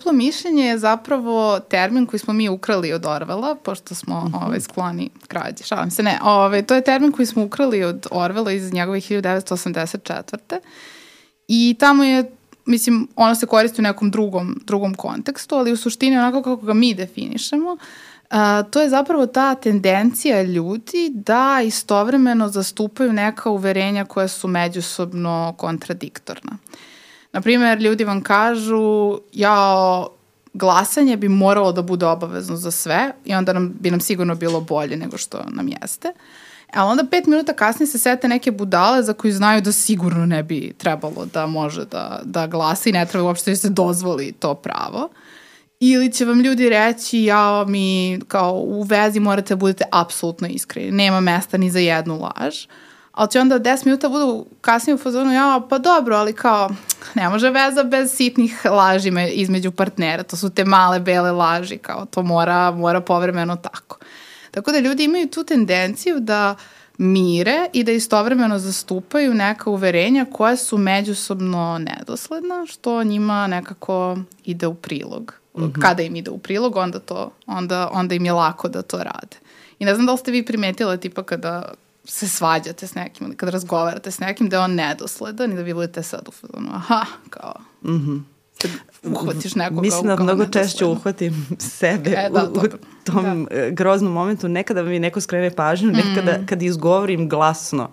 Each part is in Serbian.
duplo mišljenje je zapravo termin koji smo mi ukrali od Orvela, pošto smo mm -hmm. ovaj, skloni krađe. Šalim se, ne. Ovaj, to je termin koji smo ukrali od Orvela iz njegove 1984. I tamo je mislim, ono se koristi u nekom drugom, drugom kontekstu, ali u suštini onako kako ga mi definišemo, a, to je zapravo ta tendencija ljudi da istovremeno zastupaju neka uverenja koja su međusobno kontradiktorna. Naprimer, ljudi vam kažu, ja glasanje bi moralo da bude obavezno za sve i onda nam, bi nam sigurno bilo bolje nego što nam jeste. Uh, Ali onda pet minuta kasnije se sete neke budale za koju znaju da sigurno ne bi trebalo da može da, da glasa i ne treba uopšte da se dozvoli to pravo. Ili će vam ljudi reći, ja mi kao u vezi morate da budete apsolutno iskreni, nema mesta ni za jednu laž. Ali će onda 10 minuta budu kasnije u fazonu, ja, pa dobro, ali kao, ne može veza bez sitnih laži između partnera, to su te male bele laži, kao to mora, mora povremeno tako. Tako da ljudi imaju tu tendenciju da mire i da istovremeno zastupaju neka uverenja koja su međusobno nedosledna, što njima nekako ide u prilog. Mm -hmm. Kada im ide u prilog, onda, to, onda, onda im je lako da to rade. I ne znam da li ste vi primetili tipa kada se svađate s nekim kada razgovarate s nekim da je on nedosledan i da vi budete sad u fazonu, aha, kao, mm -hmm uhvatiš nekoga Mislim da mnogo češće uhvatim sebe e, da, u, u tom da. E, groznom momentu. Nekada mi neko skrene pažnju, nekada mm. kad izgovorim glasno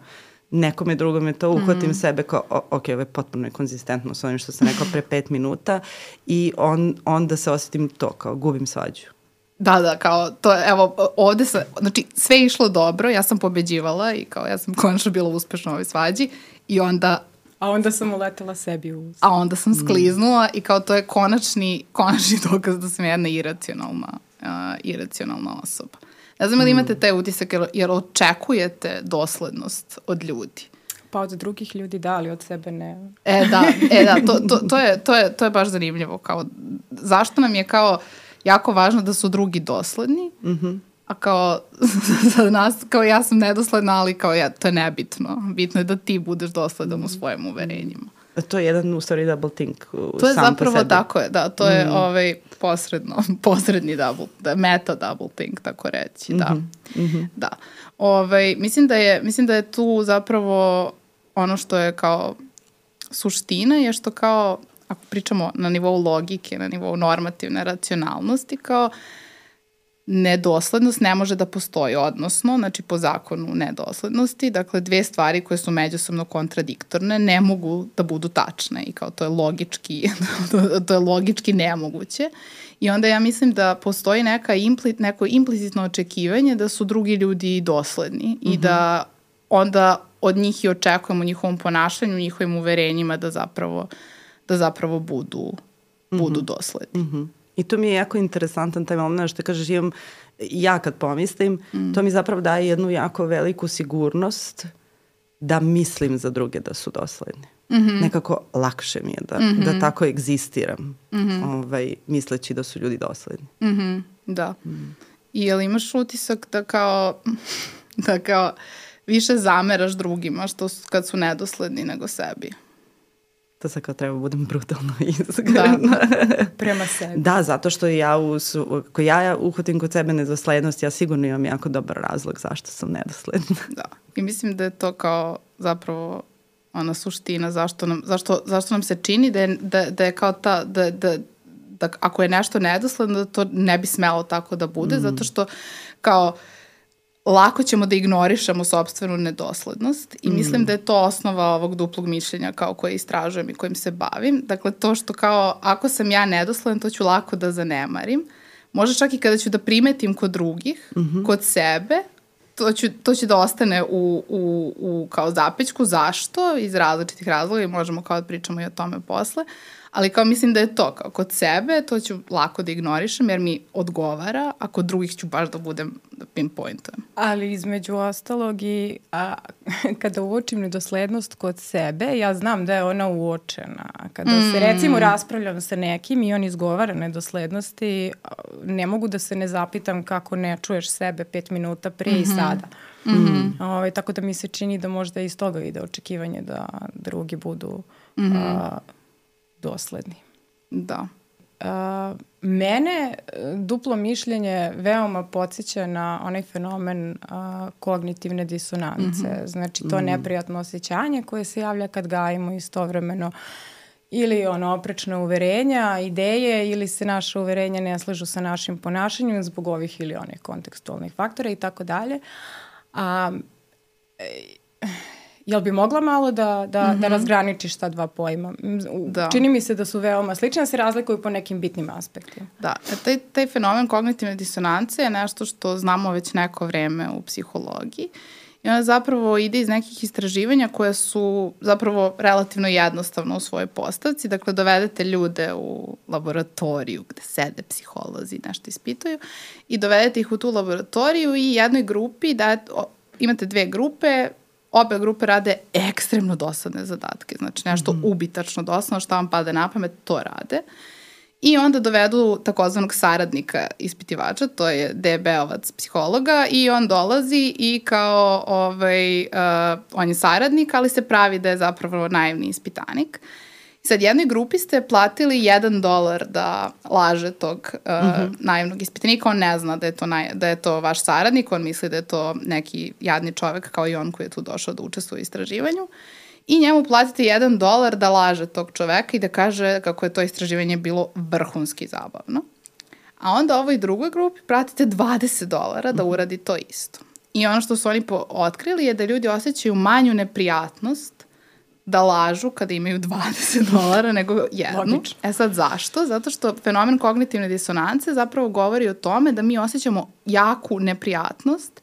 nekome drugome to, uhvatim mm. sebe kao, o, ok, ovo je potpuno konzistentno s onim što sam rekao pre pet minuta i on, onda se osetim to, kao gubim svađu. Da, da, kao to, evo, ovde se, znači sve je išlo dobro, ja sam pobeđivala i kao ja sam konačno bila uspešna u ovoj svađi i onda A onda sam uletela sebi u A onda sam skliznula mm. i kao to je konačni, konačni dokaz da sam jedna iracionalna, uh, iracionalna osoba. Ne znam mm. imate taj utisak jer, jer očekujete doslednost od ljudi. Pa od drugih ljudi da, ali od sebe ne. E da, e da, to, to, to, je, to, je, to je baš zanimljivo. Kao, zašto nam je kao jako važno da su drugi dosledni, mm -hmm. A kao, za nas, kao ja sam nedosledna, ali kao ja, to je nebitno. Bitno je da ti budeš dosledan u svojim uverenjima. A to je jedan, u stvari, double think uh, To je zapravo tako je, da, to mm. je ovaj posredno, posredni double, da, meta double think, tako reći, da. Mm -hmm. Mm -hmm. Da. Ovaj, mislim, da je, mislim da je tu zapravo ono što je kao suština je što kao, ako pričamo na nivou logike, na nivou normativne racionalnosti, kao uh, nedoslednost ne može da postoji, odnosno, znači po zakonu nedoslednosti, dakle dve stvari koje su međusobno kontradiktorne ne mogu da budu tačne i kao to je logički, to je logički nemoguće. I onda ja mislim da postoji neka impli, neko implicitno očekivanje da su drugi ljudi dosledni mm -hmm. i da onda od njih i očekujemo njihovom ponašanju, njihovim uverenjima da zapravo, da zapravo budu, budu mm -hmm. dosledni. Mm -hmm. I to mi je jako interesantan taj moment što kažeš imam, ja kad pomislim, mm. to mi zapravo daje jednu jako veliku sigurnost da mislim za druge da su dosledni. Mm -hmm. Nekako lakše mi je da, mm -hmm. da tako egzistiram, mm -hmm. ovaj, misleći da su ljudi dosledni. Mm -hmm. Da. Mm. I jel imaš utisak da kao, da kao više zameraš drugima što su, kad su nedosledni nego sebi? To sad kao treba da budem brutalno iskrena. Da, prema sebi. da, zato što ja, u, ko ja uhvatim kod sebe nedoslednost, ja sigurno imam jako dobar razlog zašto sam nedosledna. Da, i mislim da je to kao zapravo ona suština zašto nam, zašto, zašto nam se čini da je, da, da je kao ta, da, da, da ako je nešto nedosledno, da to ne bi smelo tako da bude, mm. zato što kao uh, lako ćemo da ignorišemo sobstvenu nedoslednost i mm. mislim da je to osnova ovog duplog mišljenja kao koje istražujem i kojim se bavim. Dakle, to što kao ako sam ja nedosledan, to ću lako da zanemarim. Može čak i kada ću da primetim kod drugih, mm -hmm. kod sebe, to, ću, to će da ostane u, u, u kao zapećku. Zašto? Iz različitih razloga i možemo kao da pričamo i o tome posle. Ali kao mislim da je to, kao kod sebe, to ću lako da ignorišem jer mi odgovara, a kod drugih ću baš da budem, da pinpointujem. Ali između ostalog i a, kada uočim nedoslednost kod sebe, ja znam da je ona uočena. Kada mm. se recimo raspravljam sa nekim i on izgovara nedoslednosti, ne mogu da se ne zapitam kako ne čuješ sebe pet minuta prije mm -hmm. i sada. Mm -hmm. Ove, ovaj, tako da mi se čini da možda iz toga ide očekivanje da drugi budu mm -hmm. a, dosledni. Da. uh, mene duplo mišljenje veoma podsjeća na onaj fenomen uh, kognitivne disonance. Mm -hmm. Znači to mm -hmm. neprijatno osjećanje koje se javlja kad gajimo istovremeno ili ono oprečna uverenja, ideje ili se naše uverenja ne slažu sa našim ponašanjem zbog ovih ili onih kontekstualnih faktora i tako dalje. A Jel bi mogla malo da, da, mm -hmm. da mhm. razgraničiš ta dva pojma? Da. Čini mi se da su veoma slične, da se razlikuju po nekim bitnim aspektima. Da, e, taj, taj fenomen kognitivne disonance je nešto što znamo već neko vreme u psihologiji. I ona zapravo ide iz nekih istraživanja koje su zapravo relativno jednostavno u svojoj postavci. Dakle, dovedete ljude u laboratoriju gde sede psiholozi, nešto ispituju i dovedete ih u tu laboratoriju i jednoj grupi da imate dve grupe, obe grupe rade ekstremno dosadne zadatke, znači nešto mm -hmm. ubitačno dosadno, šta vam pada na pamet, to rade. I onda dovedu takozvanog saradnika ispitivača, to je DB-ovac psihologa i on dolazi i kao ovaj, uh, on je saradnik, ali se pravi da je zapravo naivni ispitanik. Uh, Sad, jednoj grupi ste platili jedan dolar da laže tog uh, mm -hmm. naivnog ispitanika, on ne zna da je, to naj, da je to vaš saradnik, on misli da je to neki jadni čovek kao i on koji je tu došao da učestvuje u istraživanju. I njemu platite jedan dolar da laže tog čoveka i da kaže kako je to istraživanje bilo vrhunski zabavno. A onda ovoj drugoj grupi pratite 20 dolara da mhm. uradi to isto. I ono što su oni otkrili je da ljudi osjećaju manju neprijatnost da lažu kada imaju 20 dolara nego jednu. Logično. E sad zašto? Zato što fenomen kognitivne disonance zapravo govori o tome da mi osjećamo jaku neprijatnost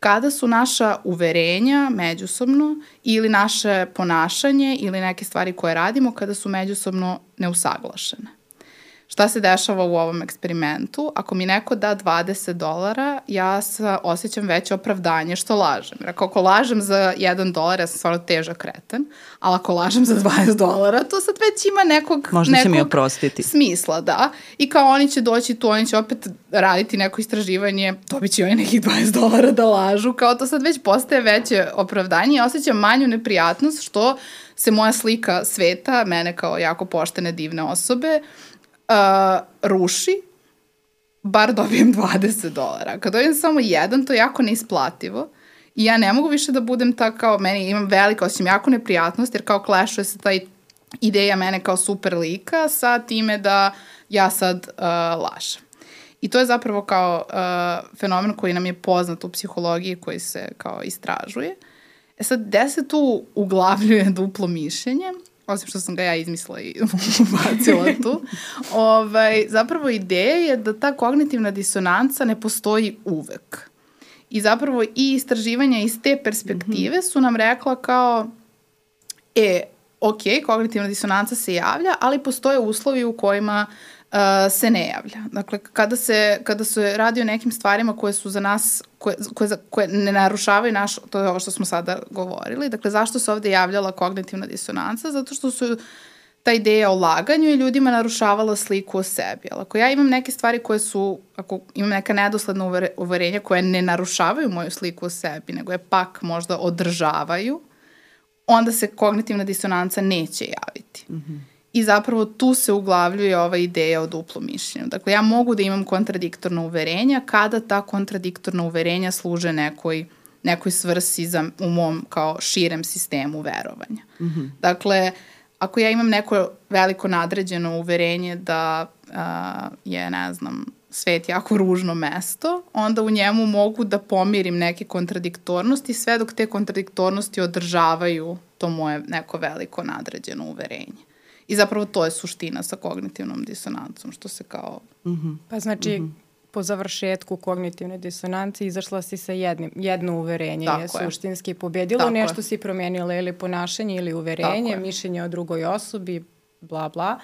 kada su naša uverenja međusobno ili naše ponašanje ili neke stvari koje radimo kada su međusobno neusaglašene. Šta se dešava u ovom eksperimentu? Ako mi neko da 20 dolara, ja sa, osjećam veće opravdanje što lažem. Jer ako lažem za 1 dolar, ja sam stvarno težak kreten, ali ako lažem za 20 dolara, to sad već ima nekog, Možda nekog mi oprostiti. smisla, da. I kao oni će doći tu, oni će opet raditi neko istraživanje, dobit će oni nekih 20 dolara da lažu, kao to sad već postaje veće opravdanje i osjećam manju neprijatnost što se moja slika sveta, mene kao jako poštene, divne osobe, uh, ruši, bar dobijem 20 dolara. Kad dobijem samo jedan, to je jako neisplativo. I ja ne mogu više da budem ta kao, meni imam veliko, osim jako neprijatnost, jer kao klešuje se taj ideja mene kao super lika sa time da ja sad uh, lažem. I to je zapravo kao uh, fenomen koji nam je poznat u psihologiji koji se kao istražuje. E sad, gde se tu uglavljuje duplo mišljenje? Osim što sam ga ja izmislila i ubacila tu, ovaj, zapravo ideja je da ta kognitivna disonanca ne postoji uvek. I zapravo i istraživanja iz te perspektive mhm. su nam rekla kao, e, ok, kognitivna disonanca se javlja, ali postoje uslovi u kojima uh, se ne javlja. Dakle, kada se, kada se radi o nekim stvarima koje su za nas, koje, koje, koje ne narušavaju naš, to je ovo što smo sada govorili, dakle, zašto se ovde javljala kognitivna disonanca? Zato što su ta ideja o laganju i ljudima narušavala sliku o sebi. Ali ako ja imam neke stvari koje su, ako imam neka nedosledna uverenja koje ne narušavaju moju sliku o sebi, nego je pak možda održavaju, onda se kognitivna disonanca neće javiti. Mm. I zapravo tu se uglavljuje ova ideja o duplom mišljenju. Dakle, ja mogu da imam kontradiktorna uverenja kada ta kontradiktorna uverenja služe nekoj, nekoj svrsi za, u mom kao širem sistemu verovanja. Mm -hmm. Dakle, ako ja imam neko veliko nadređeno uverenje da a, je, ne znam, svet jako ružno mesto, onda u njemu mogu da pomirim neke kontradiktornosti sve dok te kontradiktornosti održavaju to moje neko veliko nadređeno uverenje. I zapravo to je suština sa kognitivnom disonancom, što se kao... Mm -hmm. Pa znači, mm -hmm. po završetku kognitivne disonance izašla si sa jednim, jedno uverenje Tako je suštinski pobedilo, Tako nešto je. si promenila ili ponašanje ili uverenje, mišljenje o drugoj osobi, bla bla.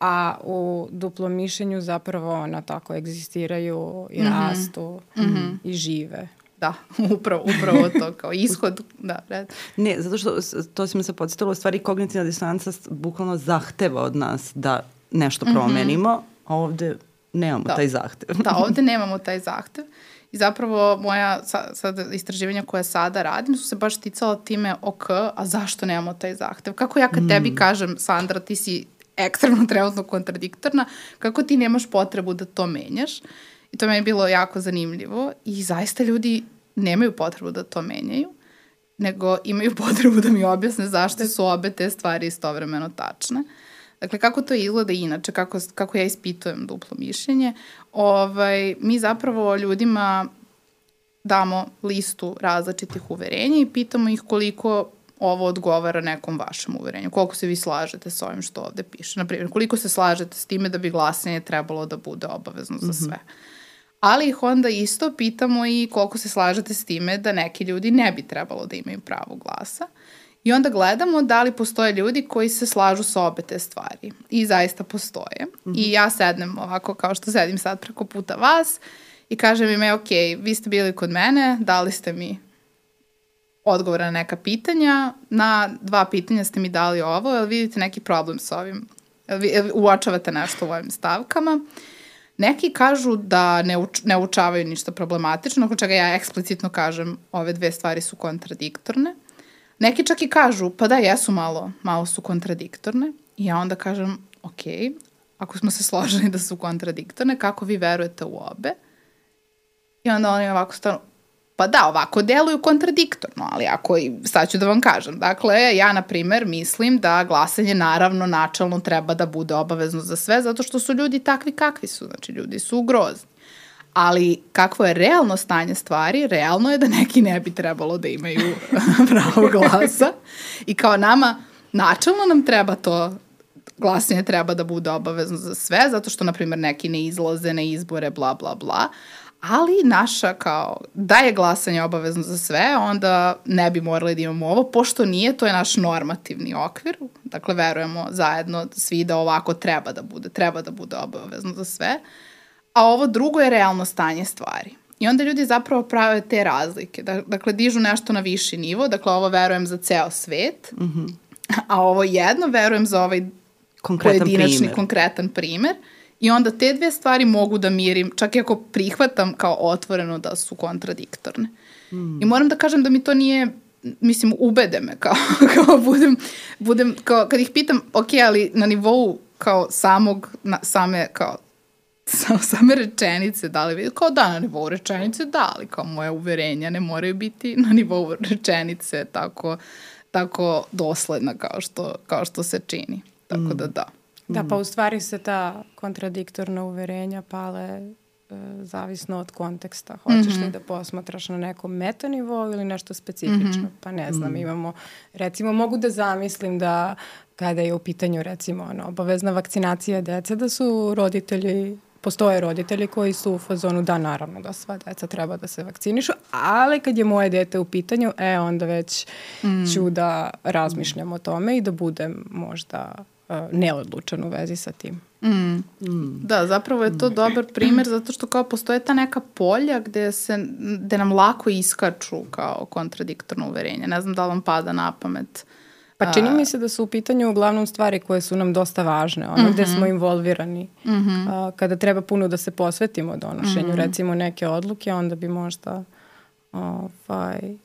A u duplom mišljenju zapravo ona tako egzistiraju i mm -hmm. rastu mm -hmm. i žive. Da, upravo, upravo to, kao ishod, da, red. Ne, zato što, to si mi se podsjetilo, u stvari kognitivna disonanca bukvalno zahteva od nas da nešto mhm. promenimo, mm -hmm. a ovde nemamo da. taj zahtev. da, ovde nemamo taj zahtev. I zapravo moja sad istraživanja koje sada radim su se baš ticala time, ok, a zašto nemamo taj zahtev? Kako ja kad mm. tebi kažem, Sandra, ti si ekstremno trenutno kontradiktorna, kako ti nemaš potrebu da to menjaš. I to mi je bilo jako zanimljivo i zaista ljudi nemaju potrebu da to menjaju, nego imaju potrebu da mi objasne zašto su obe te stvari istovremeno tačne. Dakle, kako to izgleda inače, kako, kako ja ispitujem duplo mišljenje, ovaj, mi zapravo ljudima damo listu različitih uverenja i pitamo ih koliko ovo odgovara nekom vašem uverenju. Koliko se vi slažete sa ovim što ovde piše. Naprimjer, koliko se slažete s time da bi glasanje trebalo da bude obavezno za mhm. sve. Mm -hmm. Ali ih onda isto pitamo i koliko se slažete s time da neki ljudi ne bi trebalo da imaju pravo glasa. I onda gledamo da li postoje ljudi koji se slažu sa obe te stvari. I zaista postoje. Mm -hmm. I ja sednem ovako kao što sedim sad preko puta vas i kažem im, e, ok, vi ste bili kod mene, dali ste mi odgovore na neka pitanja. Na dva pitanja ste mi dali ovo, jel vidite neki problem sa ovim? Jel, vi, jel uočavate nešto u ovim stavkama? Neki kažu da ne, uč, ne učavaju ništa problematično, oko čega ja eksplicitno kažem ove dve stvari su kontradiktorne. Neki čak i kažu, pa da, jesu malo, malo su kontradiktorne. I ja onda kažem, ok, ako smo se složili da su kontradiktorne, kako vi verujete u obe? I onda oni ovako stanu, Pa da, ovako deluju kontradiktorno, ali ako, sad ću da vam kažem, dakle, ja, na primer, mislim da glasanje naravno načalno treba da bude obavezno za sve, zato što su ljudi takvi kakvi su, znači ljudi su grozni. Ali kakvo je realno stanje stvari, realno je da neki ne bi trebalo da imaju pravo glasa. I kao nama, načalno nam treba to glasanje treba da bude obavezno za sve, zato što, na primjer, neki ne izlaze na izbore, bla, bla, bla, ali naša kao da je glasanje obavezno za sve, onda ne bi morali da imamo ovo, pošto nije, to je naš normativni okvir, dakle verujemo zajedno svi da ovako treba da bude, treba da bude obavezno za sve, a ovo drugo je realno stanje stvari. I onda ljudi zapravo prave te razlike, dakle dižu nešto na viši nivo, dakle ovo verujem za ceo svet, mm -hmm. a ovo jedno verujem za ovaj konkretan pojedinačni primer. konkretan primer, I onda te dve stvari mogu da mirim, čak i ako prihvatam kao otvoreno da su kontradiktorne. Mm. I moram da kažem da mi to nije mislim, ubede me kao, kao budem, budem, kao, kad ih pitam, ok, ali na nivou kao samog, na, same, kao, sa, same rečenice, da li vidi, kao da, na nivou rečenice, da, ali kao moje uverenja ne moraju biti na nivou rečenice tako, tako dosledna kao što, kao što se čini. Tako mm. da da. Da, pa u stvari se ta kontradiktorna uverenja pale e, zavisno od konteksta. Hoćeš mm -hmm. li da posmatraš na nekom metanivou ili nešto specifično? Mm -hmm. Pa ne znam, mm -hmm. imamo, recimo mogu da zamislim da kada je u pitanju recimo ono, obavezna vakcinacija dece, da su roditelji postoje roditelji koji su u fazonu da naravno da sva deca treba da se vakcinišu, ali kad je moje dete u pitanju, e onda već mm. ću da razmišljam o tome i da budem možda neodlučan u vezi sa tim. Mm. Mm. Da, zapravo je to dobar primer zato što kao postoje ta neka polja gde, se, gde nam lako iskaču kao kontradiktorno uverenje. Ne znam da li vam pada na pamet. Pa čini mi se da su u pitanju uglavnom stvari koje su nam dosta važne, ono mm -hmm. gde smo involvirani. Mm -hmm. a, kada treba puno da se posvetimo donošenju, mm -hmm. recimo neke odluke, onda bi možda ovaj,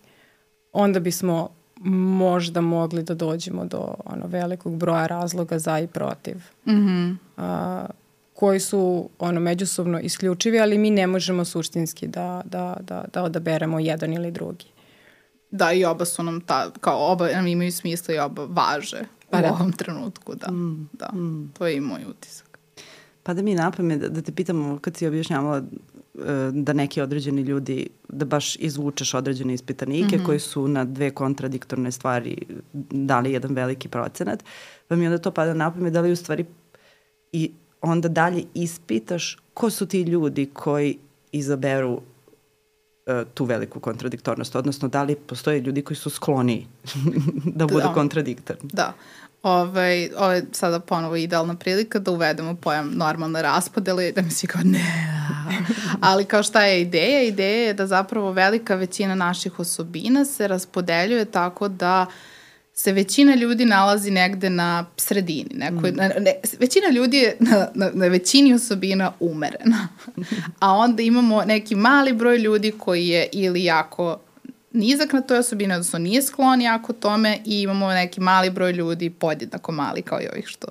onda bismo možda mogli da dođemo do ono velikog broja razloga za i protiv. Mm -hmm. a, koji su ono međusobno isključivi, ali mi ne možemo suštinski da, da, da, da odaberemo jedan ili drugi. Da, i oba su nam ta, kao oba nam imaju smisla i oba važe pa u da. ovom trenutku, da. Mm, da, mm. to je i moj utisak. Pa da mi napame da, da te pitamo, kad si objašnjavala da neki određeni ljudi, da baš izvučeš određene ispitanike mm -hmm. koji su na dve kontradiktorne stvari dali jedan veliki procenat, pa mi onda to pada na pamet da li u stvari i onda dalje ispitaš ko su ti ljudi koji izaberu tu veliku kontradiktornost, odnosno da li postoje ljudi koji su skloni da budu da. kontradiktorni. Da. Ovaj, ovo je sada ponovo idealna prilika da uvedemo pojam normalne raspodele, da mi svi kao ne, ali kao šta je ideja? Ideja je da zapravo velika većina naših osobina se raspodeljuje tako da se većina ljudi nalazi negde na sredini. Nekoj, mm. na, ne, većina ljudi je na, na, na većini osobina umerena. A onda imamo neki mali broj ljudi koji je ili jako nizak na toj osobini, odnosno nije sklon jako tome i imamo neki mali broj ljudi, podjednako mali kao i ovih što,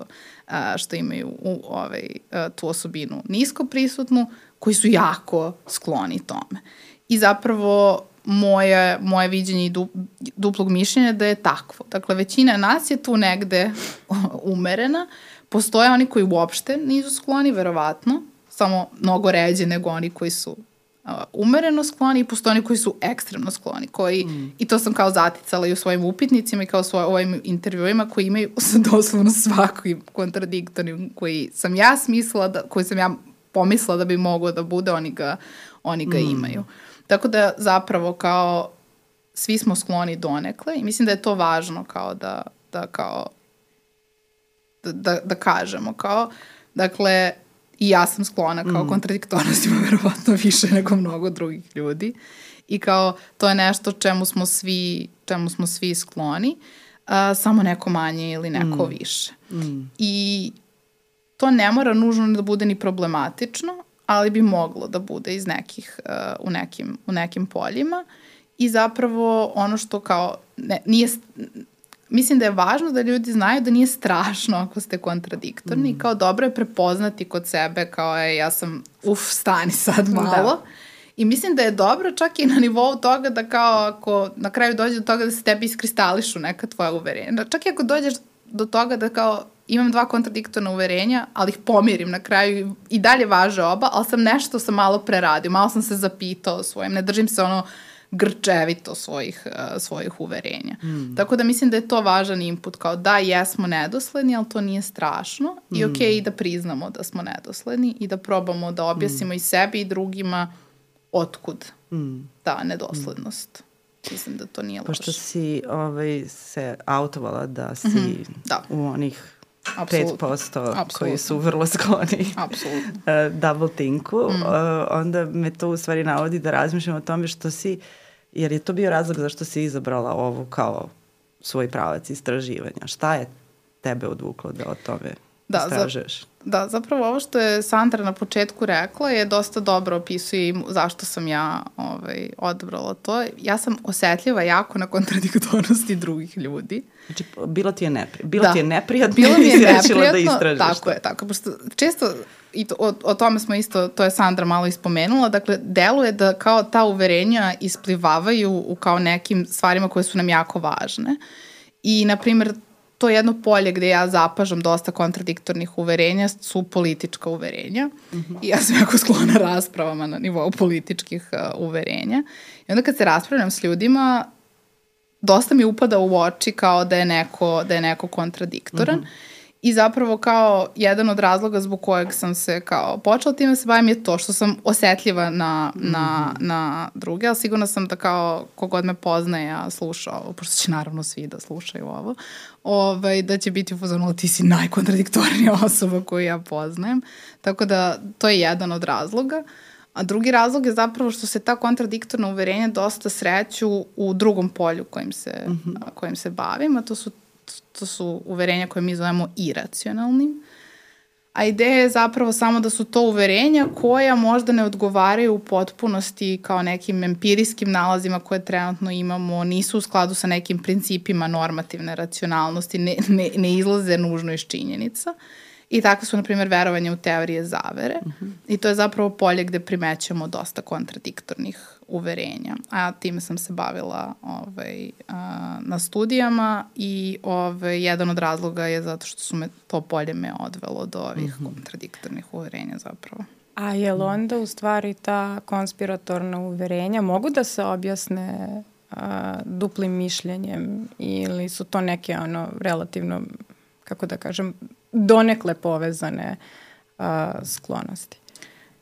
a, što imaju u, ovaj, a, tu osobinu nisko prisutnu, koji su jako skloni tome. I zapravo moje, moje viđenje i du, duplog mišljenja da je takvo. Dakle, većina nas je tu negde umerena. Postoje oni koji uopšte nisu skloni, verovatno, samo mnogo ređe nego oni koji su uh, umereno skloni i postoje oni koji su ekstremno skloni, koji, mm. i to sam kao zaticala i u svojim upitnicima i kao svoj, ovim intervjuima koji imaju doslovno svaki kontradiktorni koji sam ja smislila, da, koji sam ja pomislila da bi mogao da bude, oni ga, oni ga mm. imaju. Tako da zapravo kao svi smo skloni donekle i mislim da je to važno kao da, da kao da, da, da kažemo kao dakle i ja sam sklona kao mm. kontradiktornostima verovatno više nego mnogo drugih ljudi i kao to je nešto čemu smo svi čemu smo svi skloni uh, samo neko manje ili neko mm. više mm. i to ne mora nužno da bude ni problematično ali bi moglo da bude iz nekih, uh, u, nekim, u nekim poljima. I zapravo ono što kao, ne, nije, mislim da je važno da ljudi znaju da nije strašno ako ste kontradiktorni. Mm. Kao dobro je prepoznati kod sebe kao je ja sam, uf, stani sad da. malo. Da. I mislim da je dobro čak i na nivou toga da kao ako na kraju dođe do toga da se tebi iskristališu neka tvoja uverenja. Čak i ako dođeš do toga da kao imam dva kontradiktorna uverenja, ali ih pomirim na kraju i dalje važe oba, ali sam nešto sam malo preradio, malo sam se zapitao svojim, ne držim se ono grčevito svojih, uh, svojih uverenja. Mm. Tako da mislim da je to važan input, kao da jesmo nedosledni, ali to nije strašno mm. i okej okay, da priznamo da smo nedosledni i da probamo da objasnimo mm. i sebi i drugima otkud mm. ta nedoslednost. Mislim da to nije loše. Pošto si ovaj, se autovala da si mm -hmm. da. u onih Absolutno. 5% Absolutno. koji su vrlo skloni uh, double tinku, mm. uh, onda me to u stvari navodi da razmišljam o tome što si, jer je to bio razlog zašto si izabrala ovo kao svoj pravac istraživanja. Šta je tebe odvuklo da o tome da, istražuješ? Da, zapravo ovo što je Sandra na početku rekla je dosta dobro opisuje zašto sam ja ovaj, odabrala to. Ja sam osetljiva jako na kontradiktornosti drugih ljudi. Znači, bilo ti je, nepri, bilo da. ti je neprijatno bilo mi je i neprijatno, da istražiš Tako to. je, tako. Pošto često i to, o, o tome smo isto, to je Sandra malo ispomenula, dakle, deluje da kao ta uverenja isplivavaju u kao nekim stvarima koje su nam jako važne. I, na primjer, to jedno polje gde ja zapažam dosta kontradiktornih uverenja su politička uverenja. Mm -hmm. I ja sam jako sklona raspravama na nivou političkih uh, uverenja. I onda kad se raspravljam s ljudima, dosta mi upada u oči kao da je neko, da je neko kontradiktoran. Mm -hmm. I zapravo kao jedan od razloga zbog kojeg sam se kao počela time da se bavim je to što sam osetljiva na, mm -hmm. na, na druge, ali sigurno sam da kao kogod me poznaje, a sluša ovo, pošto će naravno svi da slušaju ovo, ovaj, da će biti u fazonu ti si najkontradiktornija osoba koju ja poznajem. Tako da to je jedan od razloga. A drugi razlog je zapravo što se ta kontradiktorna uverenja dosta sreću u drugom polju kojim se, mm -hmm. kojim se bavim, a to su to su uverenja koje mi zovemo iracionalnim. A ideja je zapravo samo da su to uverenja koja možda ne odgovaraju u potpunosti kao nekim empirijskim nalazima koje trenutno imamo, nisu u skladu sa nekim principima normativne racionalnosti, ne, ne, ne izlaze nužno iz činjenica. I takve su, na primjer, verovanje u teorije zavere. Uh mhm. -huh. I to je zapravo polje gde primećamo dosta kontradiktornih uverenja. A time sam se bavila ovaj, a, na studijama i ovaj, jedan od razloga je zato što su me to polje me odvelo do ovih mm -hmm. kontradiktornih uverenja zapravo. A je li onda u stvari ta konspiratorna uverenja mogu da se objasne a, duplim mišljenjem ili su to neke ono relativno, kako da kažem, donekle povezane a, sklonosti?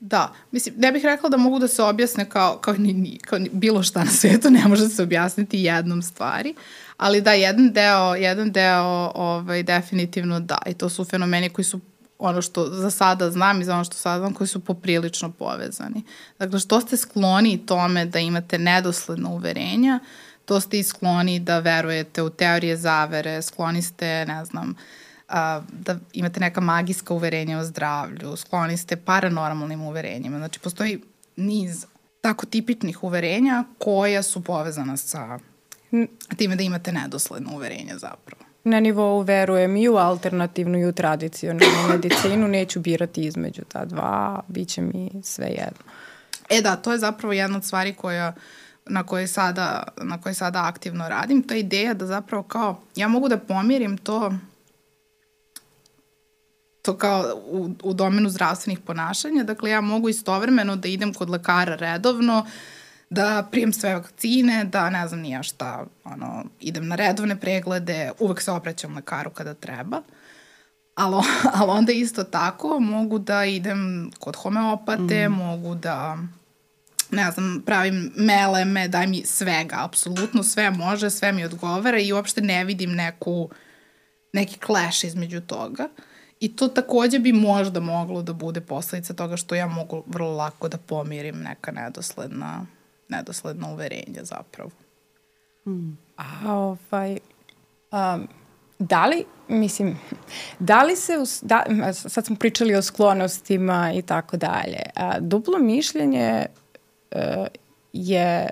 Da, mislim, ne bih rekla da mogu da se objasne kao, kao, ni, ni, kao ni, bilo šta na svetu, ne može se objasniti jednom stvari, ali da, jedan deo, jedan deo ovaj, definitivno da, i to su fenomeni koji su ono što za sada znam i za ono što sada znam, koji su poprilično povezani. Dakle, što ste skloni tome da imate nedosledno uverenja, to ste i skloni da verujete u teorije zavere, skloni ste, ne znam, uh, a, da imate neka magijska uverenja o zdravlju, skloni ste paranormalnim uverenjima. Znači, postoji niz tako tipičnih uverenja koja su povezana sa time da imate nedosledno uverenje zapravo. Na nivou verujem i u alternativnu i u tradicionalnu medicinu, neću birati između ta dva, bit će mi sve jedno. E da, to je zapravo jedna od stvari koja na kojoj sada, na kojoj sada aktivno radim, to je ideja da zapravo kao, ja mogu da pomirim to to kao u, u domenu zdravstvenih ponašanja, dakle ja mogu istovremeno da idem kod lekara redovno, da prijem sve vakcine, da ne znam nija šta, ono, idem na redovne preglede, uvek se oprećam lekaru kada treba. Ali, ali onda isto tako mogu da idem kod homeopate, mm. mogu da ne znam, pravim meleme, daj mi svega, apsolutno sve može, sve mi odgovara i uopšte ne vidim neku, neki clash između toga. I to takođe bi možda moglo da bude posledica toga što ja mogu vrlo lako da pomirim neka nedosledna, nedosledna uverenja zapravo. Hmm. A ovaj, um, da li, mislim, da li se, da, sad smo pričali o sklonostima i tako dalje, a duplo mišljenje uh, je,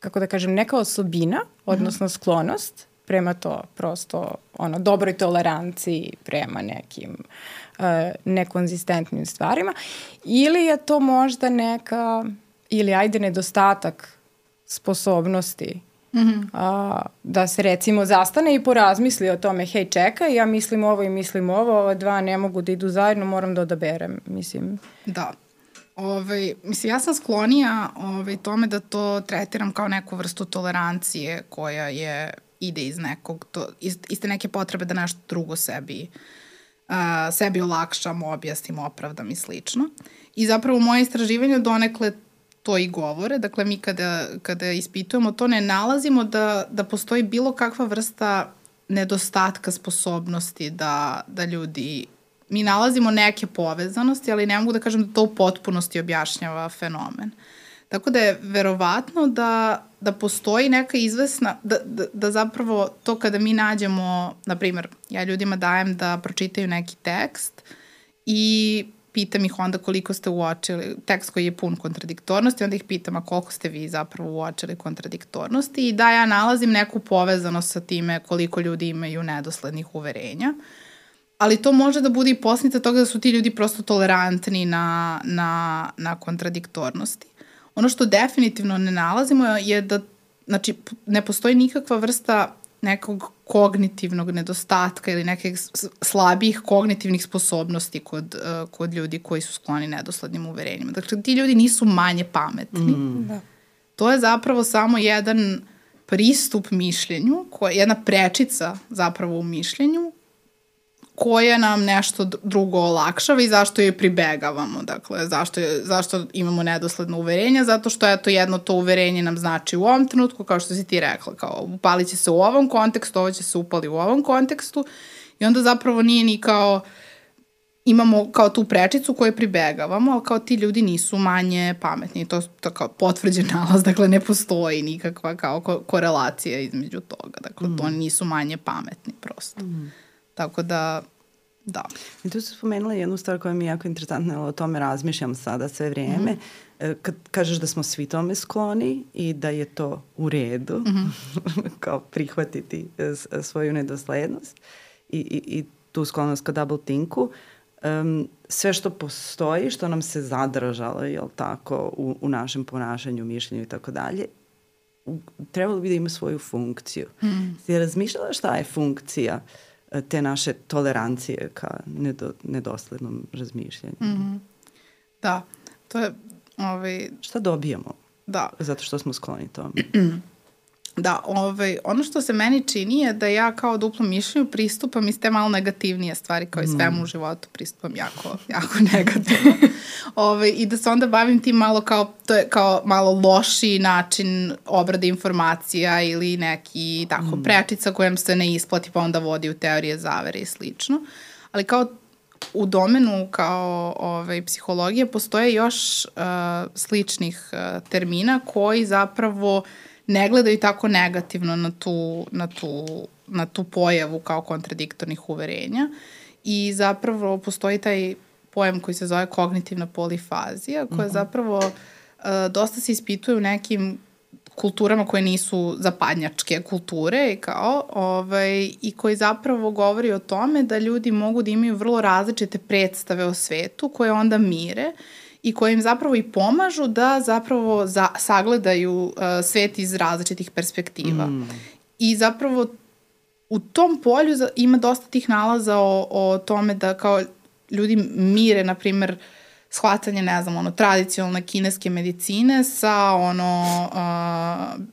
kako da kažem, neka osobina, odnosno sklonost, prema to prosto ono dobroj toleranciji prema nekim uh, nekonzistentnim stvarima ili je to možda neka ili ajde nedostatak sposobnosti Mm -hmm. a, da se recimo zastane i porazmisli o tome, hej čekaj, ja mislim ovo i mislim ovo, ova dva ne mogu da idu zajedno, moram da odaberem, mislim. Da. Ove, ovaj, mislim, ja sam sklonija ove, ovaj, tome da to tretiram kao neku vrstu tolerancije koja je ide iz nekog, to, iz, iz te neke potrebe da nešto drugo sebi, uh, sebi olakšam, objasnim, opravdam i slično. I zapravo moje istraživanje donekle to i govore. Dakle, mi kada, kada ispitujemo to, ne nalazimo da, da postoji bilo kakva vrsta nedostatka sposobnosti da, da ljudi mi nalazimo neke povezanosti, ali ne mogu da kažem da to u potpunosti objašnjava fenomen. Tako da je verovatno da, da postoji neka izvesna, da, da, da zapravo to kada mi nađemo, na primer, ja ljudima dajem da pročitaju neki tekst i pitam ih onda koliko ste uočili, tekst koji je pun kontradiktornosti, onda ih pitam a koliko ste vi zapravo uočili kontradiktornosti i da ja nalazim neku povezanost sa time koliko ljudi imaju nedoslednih uverenja. Ali to može da bude i posljedica toga da su ti ljudi prosto tolerantni na, na, na kontradiktornosti. Ono što definitivno ne nalazimo je da znači, ne postoji nikakva vrsta nekog kognitivnog nedostatka ili nekih slabih kognitivnih sposobnosti kod, uh, kod ljudi koji su skloni nedoslednim uverenjima. Dakle, ti ljudi nisu manje pametni. Mm. Da. To je zapravo samo jedan pristup mišljenju, koja, jedna prečica zapravo u mišljenju koja nam nešto drugo olakšava i zašto je pribegavamo. Dakle, zašto, je, zašto imamo nedosledno uverenje? Zato što eto, jedno to uverenje nam znači u ovom trenutku, kao što si ti rekla, kao upalit će se u ovom kontekstu, ovo će se upali u ovom kontekstu i onda zapravo nije ni kao imamo kao tu prečicu koju pribegavamo, ali kao ti ljudi nisu manje pametni. To, to kao potvrđen nalaz, dakle ne postoji nikakva kao ko korelacija između toga. Dakle, mm. to nisu manje pametni prosto. Mm. Tako da, da. I tu se spomenula jednu stvar koja mi je jako interesantna, ali o tome razmišljam sada sve vrijeme. Mm -hmm. Kad kažeš da smo svi tome skloni i da je to u redu, mm -hmm. kao prihvatiti e, svoju nedoslednost i, i, i tu sklonost ka double tinku, um, sve što postoji, što nam se zadržalo, jel tako, u, u našem ponašanju, mišljenju i tako dalje, trebalo bi da ima svoju funkciju. Mm. Si razmišljala šta je funkcija uh, te naše tolerancije ka nedo, nedoslednom razmišljanju. Mm -hmm. Da, to je... Ovaj... Šta dobijamo? Da. Zato što smo skloni tome. Da, ovaj, ono što se meni čini je da ja kao duplo mišljenju pristupam iz te malo negativnije stvari kao i svemu mm. u životu pristupam jako, jako negativno. ovaj, I da se onda bavim tim malo kao, to je kao malo loši način obrade informacija ili neki tako mm. prečica kojem se ne isplati pa onda vodi u teorije zavere i slično. Ali kao u domenu kao ovaj, psihologije postoje još uh, sličnih uh, termina koji zapravo uh, ne gledaju tako negativno na tu, na tu, na tu pojavu kao kontradiktornih uverenja i zapravo postoji taj pojam koji se zove kognitivna polifazija koja mm -hmm. zapravo dosta se ispituje u nekim kulturama koje nisu zapadnjačke kulture i kao, ovaj, i koji zapravo govori o tome da ljudi mogu da imaju vrlo različite predstave o svetu koje onda mire i koje im zapravo i pomažu da zapravo za, sagledaju uh, svet iz različitih perspektiva. Mm. I zapravo u tom polju ima dosta tih nalaza o, o tome da kao ljudi mire, na primer, shvatanje, ne znam, ono, tradicionalne kineske medicine sa ono, uh,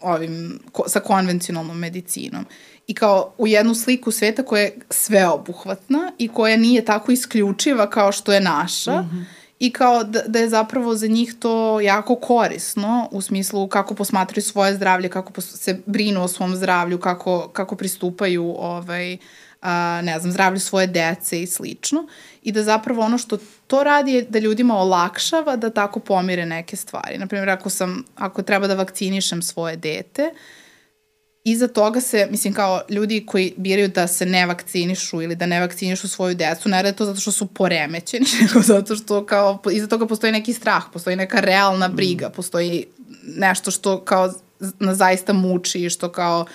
ovim, ko, sa konvencionalnom medicinom. I kao u jednu sliku sveta koja je sveobuhvatna i koja nije tako isključiva kao što je naša. Mm -hmm i kao da, da je zapravo za njih to jako korisno u smislu kako posmatraju svoje zdravlje, kako se brinu o svom zdravlju, kako, kako pristupaju ovaj, a, ne znam, zdravlju svoje dece i slično. I da zapravo ono što to radi je da ljudima olakšava da tako pomire neke stvari. Naprimjer, ako, sam, ako treba da vakcinišem svoje dete, uh, iza toga se, mislim kao ljudi koji biraju da se ne vakcinišu ili da ne vakcinišu svoju decu, ne rade to zato što su poremećeni, nego zato što kao iza toga postoji neki strah, postoji neka realna briga, postoji nešto što kao na zaista muči i što kao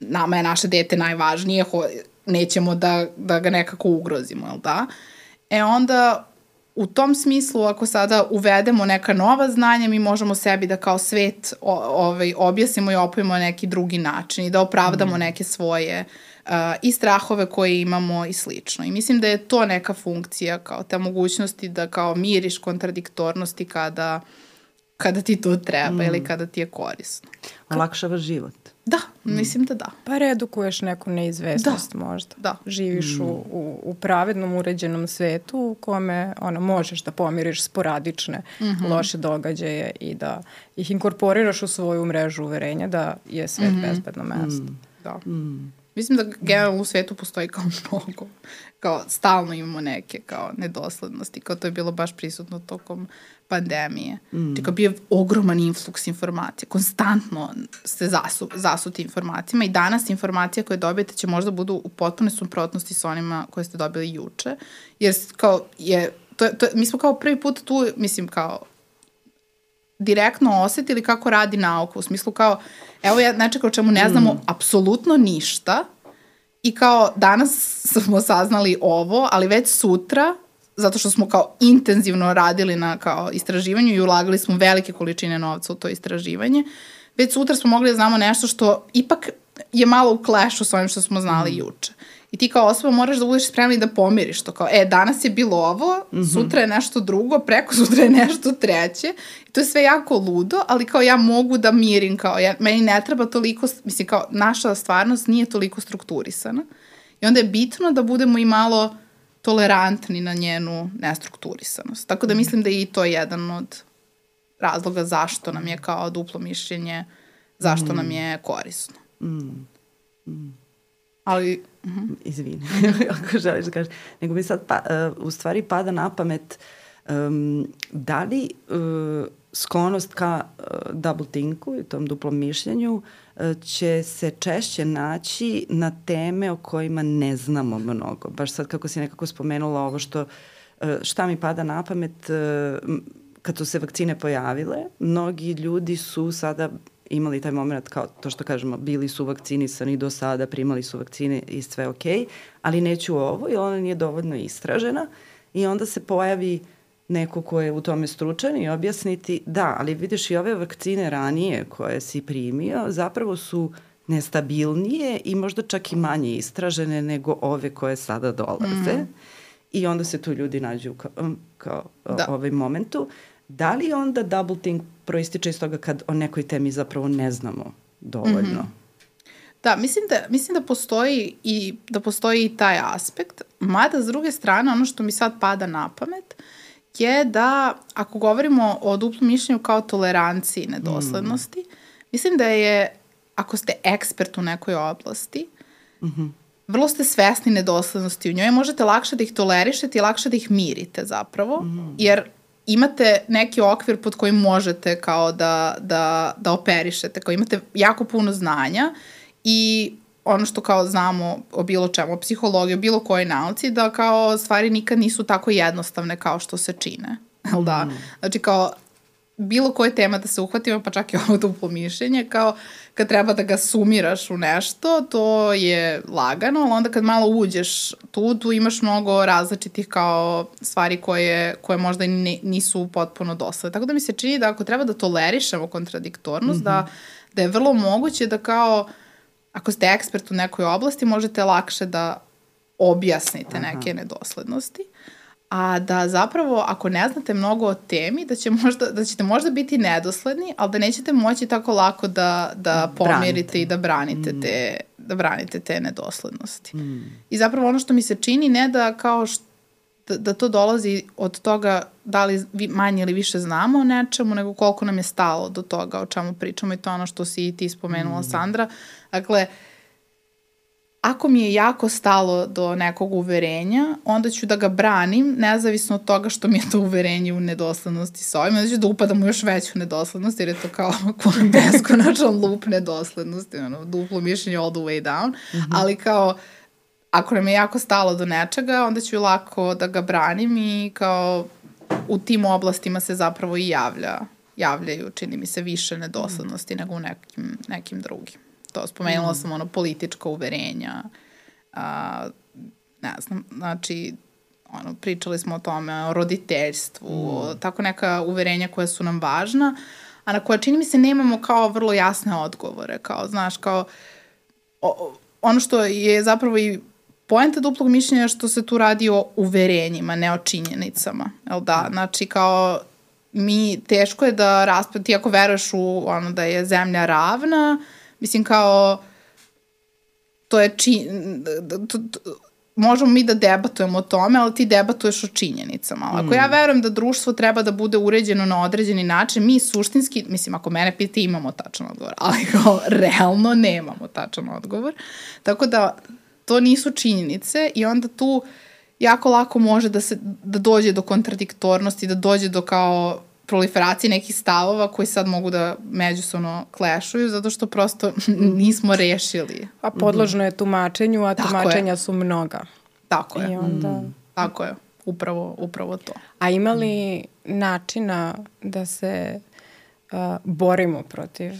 nama je naše dete najvažnije, ho, nećemo da, da ga nekako ugrozimo, jel da? E onda u tom smislu, ako sada uvedemo neka nova znanja, mi možemo sebi da kao svet ovaj, objasnimo i opojimo neki drugi način i da opravdamo mm. neke svoje uh, i strahove koje imamo i slično. I mislim da je to neka funkcija, kao te mogućnosti da kao miriš kontradiktornosti kada, kada ti to treba mm. ili kada ti je korisno. Olakšava život. Da, mm. mislim da da. Pa redukuješ neku neizvestnost da. možda. Da. Živiš mm. u, u, u pravednom, uređenom svetu u kome ono, možeš da pomiriš sporadične mm -hmm. loše događaje i da ih inkorporiraš u svoju mrežu uverenja da je svet mm -hmm. bezbedno mesto. Mm. Da. Mm. Mislim da generalno u svetu postoji kao mnogo, kao stalno imamo neke kao nedoslednosti, kao to je bilo baš prisutno tokom pandemije. Mm. Čekao, bio je ogroman influks informacija. Konstantno ste zasu, zasuti informacijama i danas informacija koje dobijete će možda budu u potpune suprotnosti sa onima koje ste dobili juče. Jer kao je, to, to, mi smo kao prvi put tu, mislim kao direktno osetili kako radi nauka, u smislu kao, evo ja nečega o čemu ne znamo mm. apsolutno ništa i kao danas smo saznali ovo, ali već sutra zato što smo kao intenzivno radili na kao istraživanju i ulagali smo velike količine novca u to istraživanje, već sutra smo mogli da znamo nešto što ipak je malo u klešu s ovim što smo znali mm. juče. I ti kao osoba moraš da budeš spremni da pomiriš to. Kao, e, danas je bilo ovo, mm -hmm. sutra je nešto drugo, preko sutra je nešto treće. I to je sve jako ludo, ali kao ja mogu da mirim, kao ja, meni ne treba toliko, mislim kao naša stvarnost nije toliko strukturisana. I onda je bitno da budemo i malo tolerantni na njenu nestrukturisanost. Tako da mhm. mislim da je i to jedan od razloga zašto nam je kao duplo mišljenje, zašto mm. nam je korisno. Mm. Mm. Ali... Uh -huh. Izvini, ako želiš da kažeš. Nego mi sad pa, uh, u stvari pada na pamet um, da li uh, sklonost ka uh, double thinku i tom duplom mišljenju uh, će se češće naći na teme o kojima ne znamo mnogo. Baš sad kako si nekako spomenula ovo što e, šta mi pada na pamet e, kad su se vakcine pojavile, mnogi ljudi su sada imali taj moment kao to što kažemo, bili su vakcinisani do sada, primali su vakcine i sve ok, ali neću ovo i ona nije dovoljno istražena i onda se pojavi uh, neko ko je u tome stručan i objasniti da, ali vidiš i ove vakcine ranije koje si primio zapravo su nestabilnije i možda čak i manje istražene nego ove koje sada dolaze. Mm. I onda se tu ljudi nađu kao, um, kao da. ovaj momentu. Da li onda double think proističe iz toga kad o nekoj temi zapravo ne znamo dovoljno? Mm -hmm. Da, mislim da, mislim da postoji i da postoji i taj aspekt, mada s druge strane ono što mi sad pada na pamet je da ako govorimo o duplom mišljenju kao toleranciji nedoslednosti, mm. mislim da je ako ste ekspert u nekoj oblasti, mm -hmm. vrlo ste svesni nedoslednosti u njoj, možete lakše da ih tolerišete i lakše da ih mirite zapravo, mm. jer imate neki okvir pod kojim možete kao da, da, da operišete, kao imate jako puno znanja i ono što kao znamo o bilo čemu, o psihologiji, o bilo kojoj nauci, da kao stvari nikad nisu tako jednostavne kao što se čine. jel da? Mm. Znači kao bilo koje tema da se uhvatimo, pa čak i ovo duplo mišljenje, kao kad treba da ga sumiraš u nešto, to je lagano, ali onda kad malo uđeš tu, tu imaš mnogo različitih kao stvari koje, koje možda ne, nisu potpuno dosledne. Tako da mi se čini da ako treba da tolerišemo kontradiktornost, mm -hmm. da, da je vrlo moguće da kao, ako ste ekspert u nekoj oblasti, možete lakše da objasnite Aha. neke nedoslednosti a da zapravo ako ne znate mnogo o temi, da, će možda, da ćete možda biti nedosledni, ali da nećete moći tako lako da, da pomirite branite. i da branite, mm. te, da branite te nedoslednosti. Mm. I zapravo ono što mi se čini ne da kao što da, da to dolazi od toga da li manje ili više znamo o nečemu, nego koliko nam je stalo do toga o čemu pričamo i to ono što si i ti spomenula, mm. Sandra. Dakle, ako mi je jako stalo do nekog uverenja, onda ću da ga branim, nezavisno od toga što mi je to uverenje u nedoslednosti sa ovim, onda ću da upadam u još veću nedoslednost, jer je to kao beskonačan lup nedoslednosti, ono, duplo mišljenje all the way down, mm -hmm. ali kao, ako nam je jako stalo do nečega, onda ću lako da ga branim i kao u tim oblastima se zapravo i javlja, javljaju, čini mi se, više nedoslednosti mm. nego u nekim, nekim drugim. To spomenula mm. sam ono politička uverenja, a, ne znam, znači ono, pričali smo o tome, o roditeljstvu, mm. tako neka uverenja koja su nam važna, a na koja čini mi se nemamo kao vrlo jasne odgovore, kao, znaš, kao o, ono što je zapravo i poenta duplog mišljenja što se tu radi o uverenjima, ne o činjenicama, jel da? Znači, kao mi, teško je da raspred, ti ako veruješ u ono da je zemlja ravna, Mislim, kao, to je či... To, to, možemo mi da debatujemo o tome, ali ti debatuješ o činjenicama. Ako mm. ja verujem da društvo treba da bude uređeno na određeni način, mi suštinski, mislim, ako mene pita, imamo tačan odgovor, ali kao realno nemamo tačan odgovor. Tako da, to nisu činjenice i onda tu jako lako može da se da dođe do kontradiktornosti, da dođe do kao proliferacije nekih stavova koji sad mogu da međusobno klešuju zato što prosto nismo rešili. A podložno je tumačenju, a Tako tumačenja je. su mnoga. Tako je. I onda... Mm. Tako je. Upravo, upravo to. A ima li načina da se uh, borimo protiv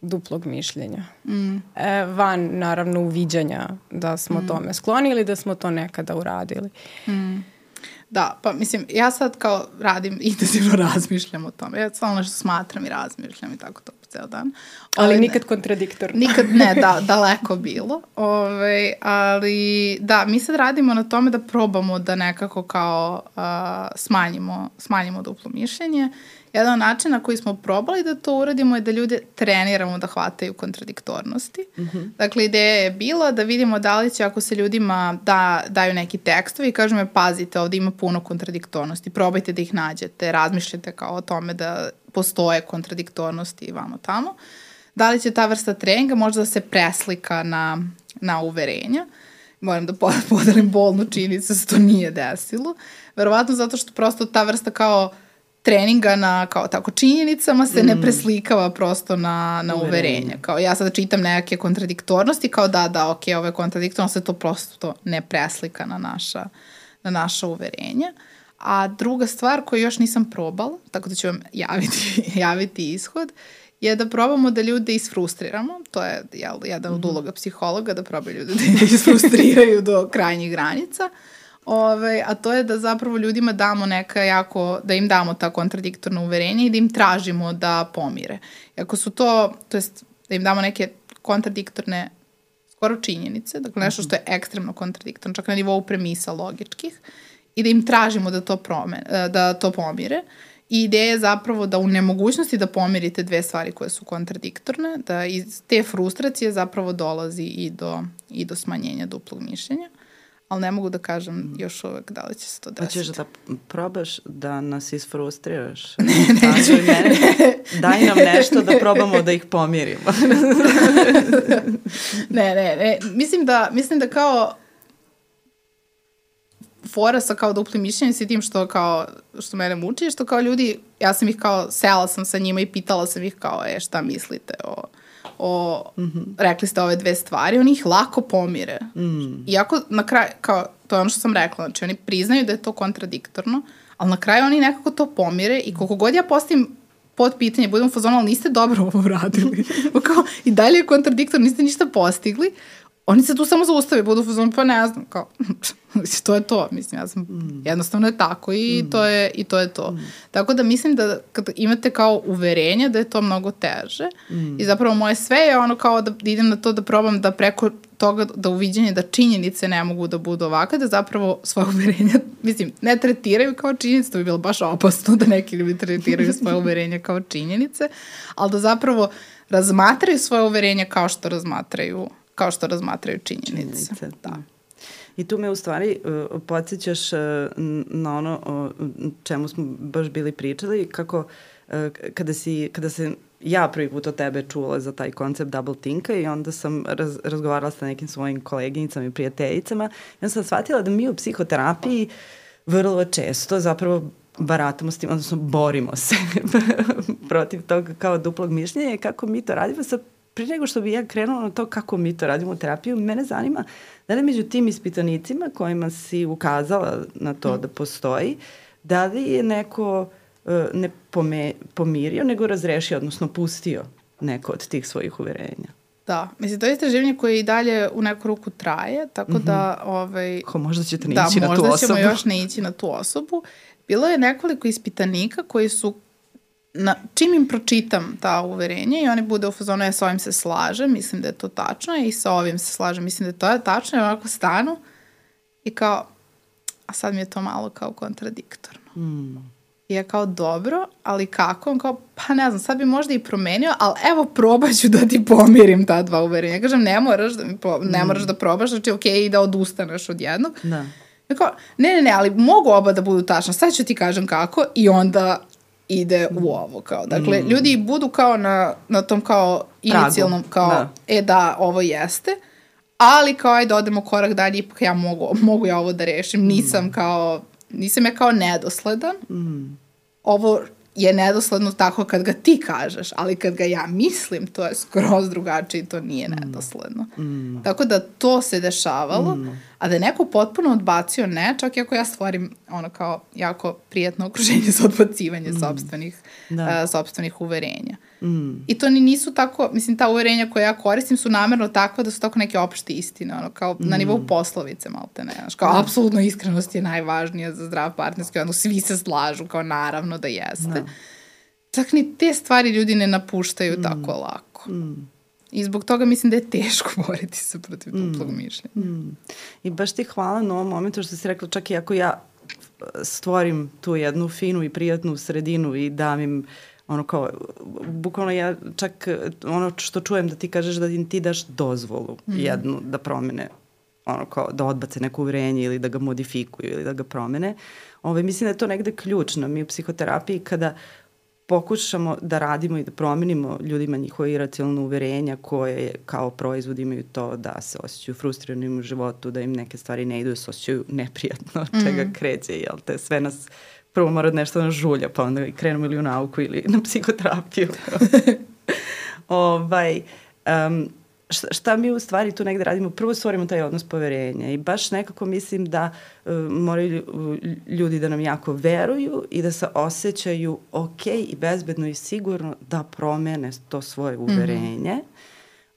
duplog mišljenja? Mm. E, van, naravno, uviđanja da smo mm. tome skloni ili da smo to nekada uradili. Mm. Da, pa mislim, ja sad kao radim, intenzivno razmišljam o tome. Ja samo nešto smatram i razmišljam i tako to ceo dan. Ali, ali nikad kontradiktorno. Nikad ne, da, daleko bilo. Ove, ali da, mi sad radimo na tome da probamo da nekako kao uh, smanjimo, smanjimo duplo mišljenje. Jedan od načina koji smo probali da to uradimo je da ljude treniramo da hvataju kontradiktornosti. Mm -hmm. Dakle, ideja je bila da vidimo da li će ako se ljudima da, daju neki tekstovi i kažu me pazite, ovde ima puno kontradiktornosti, probajte da ih nađete, razmišljate kao o tome da postoje kontradiktornosti i vamo tamo. Da li će ta vrsta treninga možda da se preslika na, na uverenja? Moram da podelim bolnu činjenicu da se to nije desilo. Verovatno zato što prosto ta vrsta kao uh, treninga na kao tako činjenicama se mm. ne preslikava prosto na, na uverenje. Kao ja sada čitam neke kontradiktornosti kao da, da, ok, ovo je kontradiktorno, se to prosto to ne preslika na naša, na naša uverenja. A druga stvar koju još nisam probala, tako da ću vam javiti, javiti ishod, je da probamo da ljude isfrustriramo. To je jel, jedan od mhm. uloga psihologa, da probaju ljude da isfrustriraju do krajnjih granica. Uh, Ove, a to je da zapravo ljudima damo neka jako, da im damo ta kontradiktorna uverenja i da im tražimo da pomire. I ako su to, to jest da im damo neke kontradiktorne skoro činjenice, dakle nešto što je ekstremno kontradiktorno, čak na nivou premisa logičkih, i da im tražimo da to, promen, da to pomire. I ideja je zapravo da u nemogućnosti da pomirite dve stvari koje su kontradiktorne, da iz te frustracije zapravo dolazi i do, i do smanjenja duplog mišljenja ali ne mogu da kažem još uvek da li će se to desiti. Hoćeš da probaš da nas isfrustriraš? Ne, neću. Ne, daj nam nešto da probamo da ih pomirimo. ne, ne, ne. Mislim da, mislim da kao fora sa kao duplim mišljenjem sa tim što kao, što mene muči, što kao ljudi, ja sam ih kao, sela sam sa njima i pitala sam ih kao, e, šta mislite o o, mm -hmm. rekli ste ove dve stvari, oni ih lako pomire. Mm. Iako na kraju, kao, to je ono što sam rekla, znači oni priznaju da je to kontradiktorno, Ali na kraju oni nekako to pomire i koliko god ja postavim pod pitanje, budemo fazonu, ali niste dobro ovo uradili. kao, I dalje je kontradiktor, niste ništa postigli. Oni se tu samo zaustave, budu fazonu, pa ne znam, kao, to je to, mislim, ja sam, mm. jednostavno je tako i, mm. to je, i to je to. Mm. Tako da mislim da kad imate kao uverenje da je to mnogo teže mm. i zapravo moje sve je ono kao da idem na to da probam da preko toga da uviđenje da činjenice ne mogu da budu ovakve, da zapravo svoje uverenja, mislim, ne tretiraju kao činjenice, to bi bilo baš opasno da neki ljudi tretiraju svoje uverenja kao činjenice, ali da zapravo razmatraju svoje uverenja kao što razmatraju kao što razmatraju činjenice. činjenice. Da. I tu me u stvari uh, podsjećaš uh, na ono o čemu smo baš bili pričali, kako uh, kada, si, kada se ja prvi put od tebe čula za taj koncept double thinka i onda sam raz, razgovarala sa nekim svojim koleginicama i prijateljicama i onda sam shvatila da mi u psihoterapiji vrlo često zapravo baratamo s tim, odnosno borimo se protiv toga kao duplog mišljenja i kako mi to radimo sa pre nego što bi ja krenula na to kako mi to radimo u terapiju, mene zanima da li među tim ispitanicima kojima si ukazala na to mm. da postoji, da li je neko uh, ne pome, pomirio, nego razrešio, odnosno pustio neko od tih svojih uverenja? Da, mislim, to je istraživanje koje i dalje u neku ruku traje, tako mm -hmm. da... Ovaj, Ko, možda ćete ne da, ići na tu osobu. Da, možda ćemo još ne ići na tu osobu. Bilo je nekoliko ispitanika koji su na, čim im pročitam ta uverenja i oni bude u fazonu, ja sa ovim se slažem, mislim da je to tačno i sa ovim se slažem, mislim da je to tačno i onako stanu i kao, a sad mi je to malo kao kontradiktorno. Mm. I ja kao, dobro, ali kako? On kao, pa ne znam, sad bi možda i promenio, ali evo probat ću da ti pomirim ta dva uverenja. Ja kažem, ne moraš da, mi po, ne moraš da probaš, znači okej okay, i da odustaneš od jednog. Da. Ja kao, ne, ne, ne, ali mogu oba da budu tačna, sad ću ti kažem kako i onda ide u ovo kao. Dakle, mm. ljudi budu kao na, na tom kao inicijalnom kao, da. e da, ovo jeste, ali kao ajde odemo korak dalje, ipak ja mogu, mogu ja ovo da rešim, nisam mm. kao, nisam ja kao nedosledan, mm. ovo je nedosledno tako kad ga ti kažeš, ali kad ga ja mislim, to je skroz drugačije i to nije mm. nedosledno. Mm. Tako da to se dešavalo, mm. A da je neko potpuno odbacio ne, čak i ako ja stvorim ono kao jako prijatno okruženje za odbacivanje mm. sobstvenih, da. uh, sobstvenih uverenja. Mm. I to ni nisu tako, mislim, ta uverenja koje ja koristim su namerno takva da su tako neke opšte istine, ono, kao mm. na nivou poslovice, malo te ne, znaš, kao, da. apsolutno iskrenost je najvažnija za zdrav partnerski, ono, svi se slažu, kao, naravno da jeste. Da. Čak ni te stvari ljudi ne napuštaju mm. tako lako. Mm. I zbog toga mislim da je teško boriti se protiv mm. duplog mišljenja. Mm. I baš ti hvala na ovom momentu što si rekla, čak i ako ja stvorim tu jednu finu i prijatnu sredinu i dam im ono kao, bukvalno ja čak ono što čujem da ti kažeš da im ti daš dozvolu mm jednu da promene ono kao da odbace neko uverenje ili da ga modifikuju ili da ga promene. Ove, mislim da je to negde ključno. Mi u psihoterapiji kada pokušamo da radimo i da promenimo ljudima njihove iracionalne uverenja koje kao proizvod imaju to da se osjećaju frustrirani u životu, da im neke stvari ne idu, da se osjećaju neprijatno, od čega mm. kreće, jel te, sve nas prvo mora nešto na žulja, pa onda krenemo ili u nauku ili na psihoterapiju. ovaj, um, šta, šta mi u stvari tu negde radimo? Prvo stvorimo taj odnos poverenja i baš nekako mislim da uh, moraju ljudi da nam jako veruju i da se osjećaju ok i bezbedno i sigurno da promene to svoje mhm. uverenje. Mm -hmm.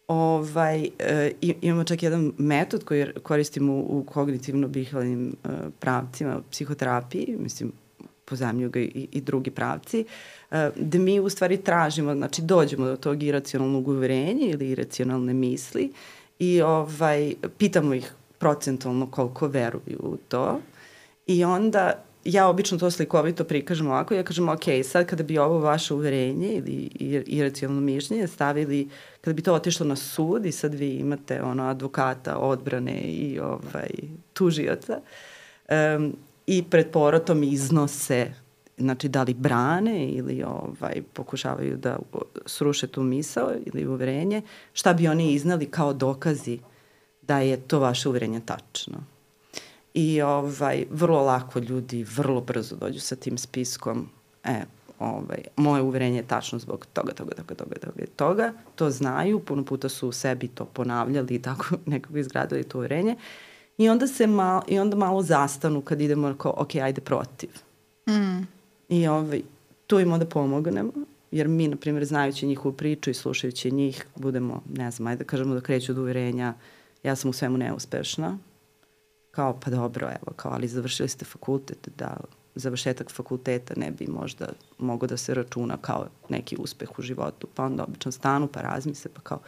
Ovaj, e, imamo čak jedan metod koji koristimo u, u kognitivno-bihvalnim e, pravcima, psihoterapiji, mislim, pozemlju ga i, i drugi pravci, e, da mi u stvari tražimo, znači dođemo do tog iracionalnog uverenja ili iracionalne misli i ovaj, pitamo ih procentualno koliko veruju u to. I onda ja obično to slikovito prikažem ovako, ja kažem, ok, sad kada bi ovo vaše uverenje ili iracionalno mišljenje stavili, kada bi to otišlo na sud i sad vi imate ono advokata, odbrane i ovaj, tužioca, um, i pred porotom iznose znači da li brane ili ovaj, pokušavaju da sruše tu misao ili uverenje, šta bi oni iznali kao dokazi da je to vaše uverenje tačno. I ovaj, vrlo lako ljudi vrlo brzo dođu sa tim spiskom, e, ovaj, moje uverenje je tačno zbog toga, toga, toga, toga, toga, toga. To znaju, puno puta su u sebi to ponavljali i tako nekako izgradili to uverenje. I onda se malo, i onda malo zastanu kad idemo kao, ok, ajde protiv. Mm. I ovaj, tu im da pomognemo, jer mi, na primjer, znajući njihovu priču i slušajući njih, budemo, ne znam, ajde da kažemo da kreću od uverenja, ja sam u svemu neuspešna, kao pa dobro, evo, kao, ali završili ste fakultet, da završetak fakulteta ne bi možda mogo da se računa kao neki uspeh u životu, pa onda obično stanu, pa razmisle, pa kao,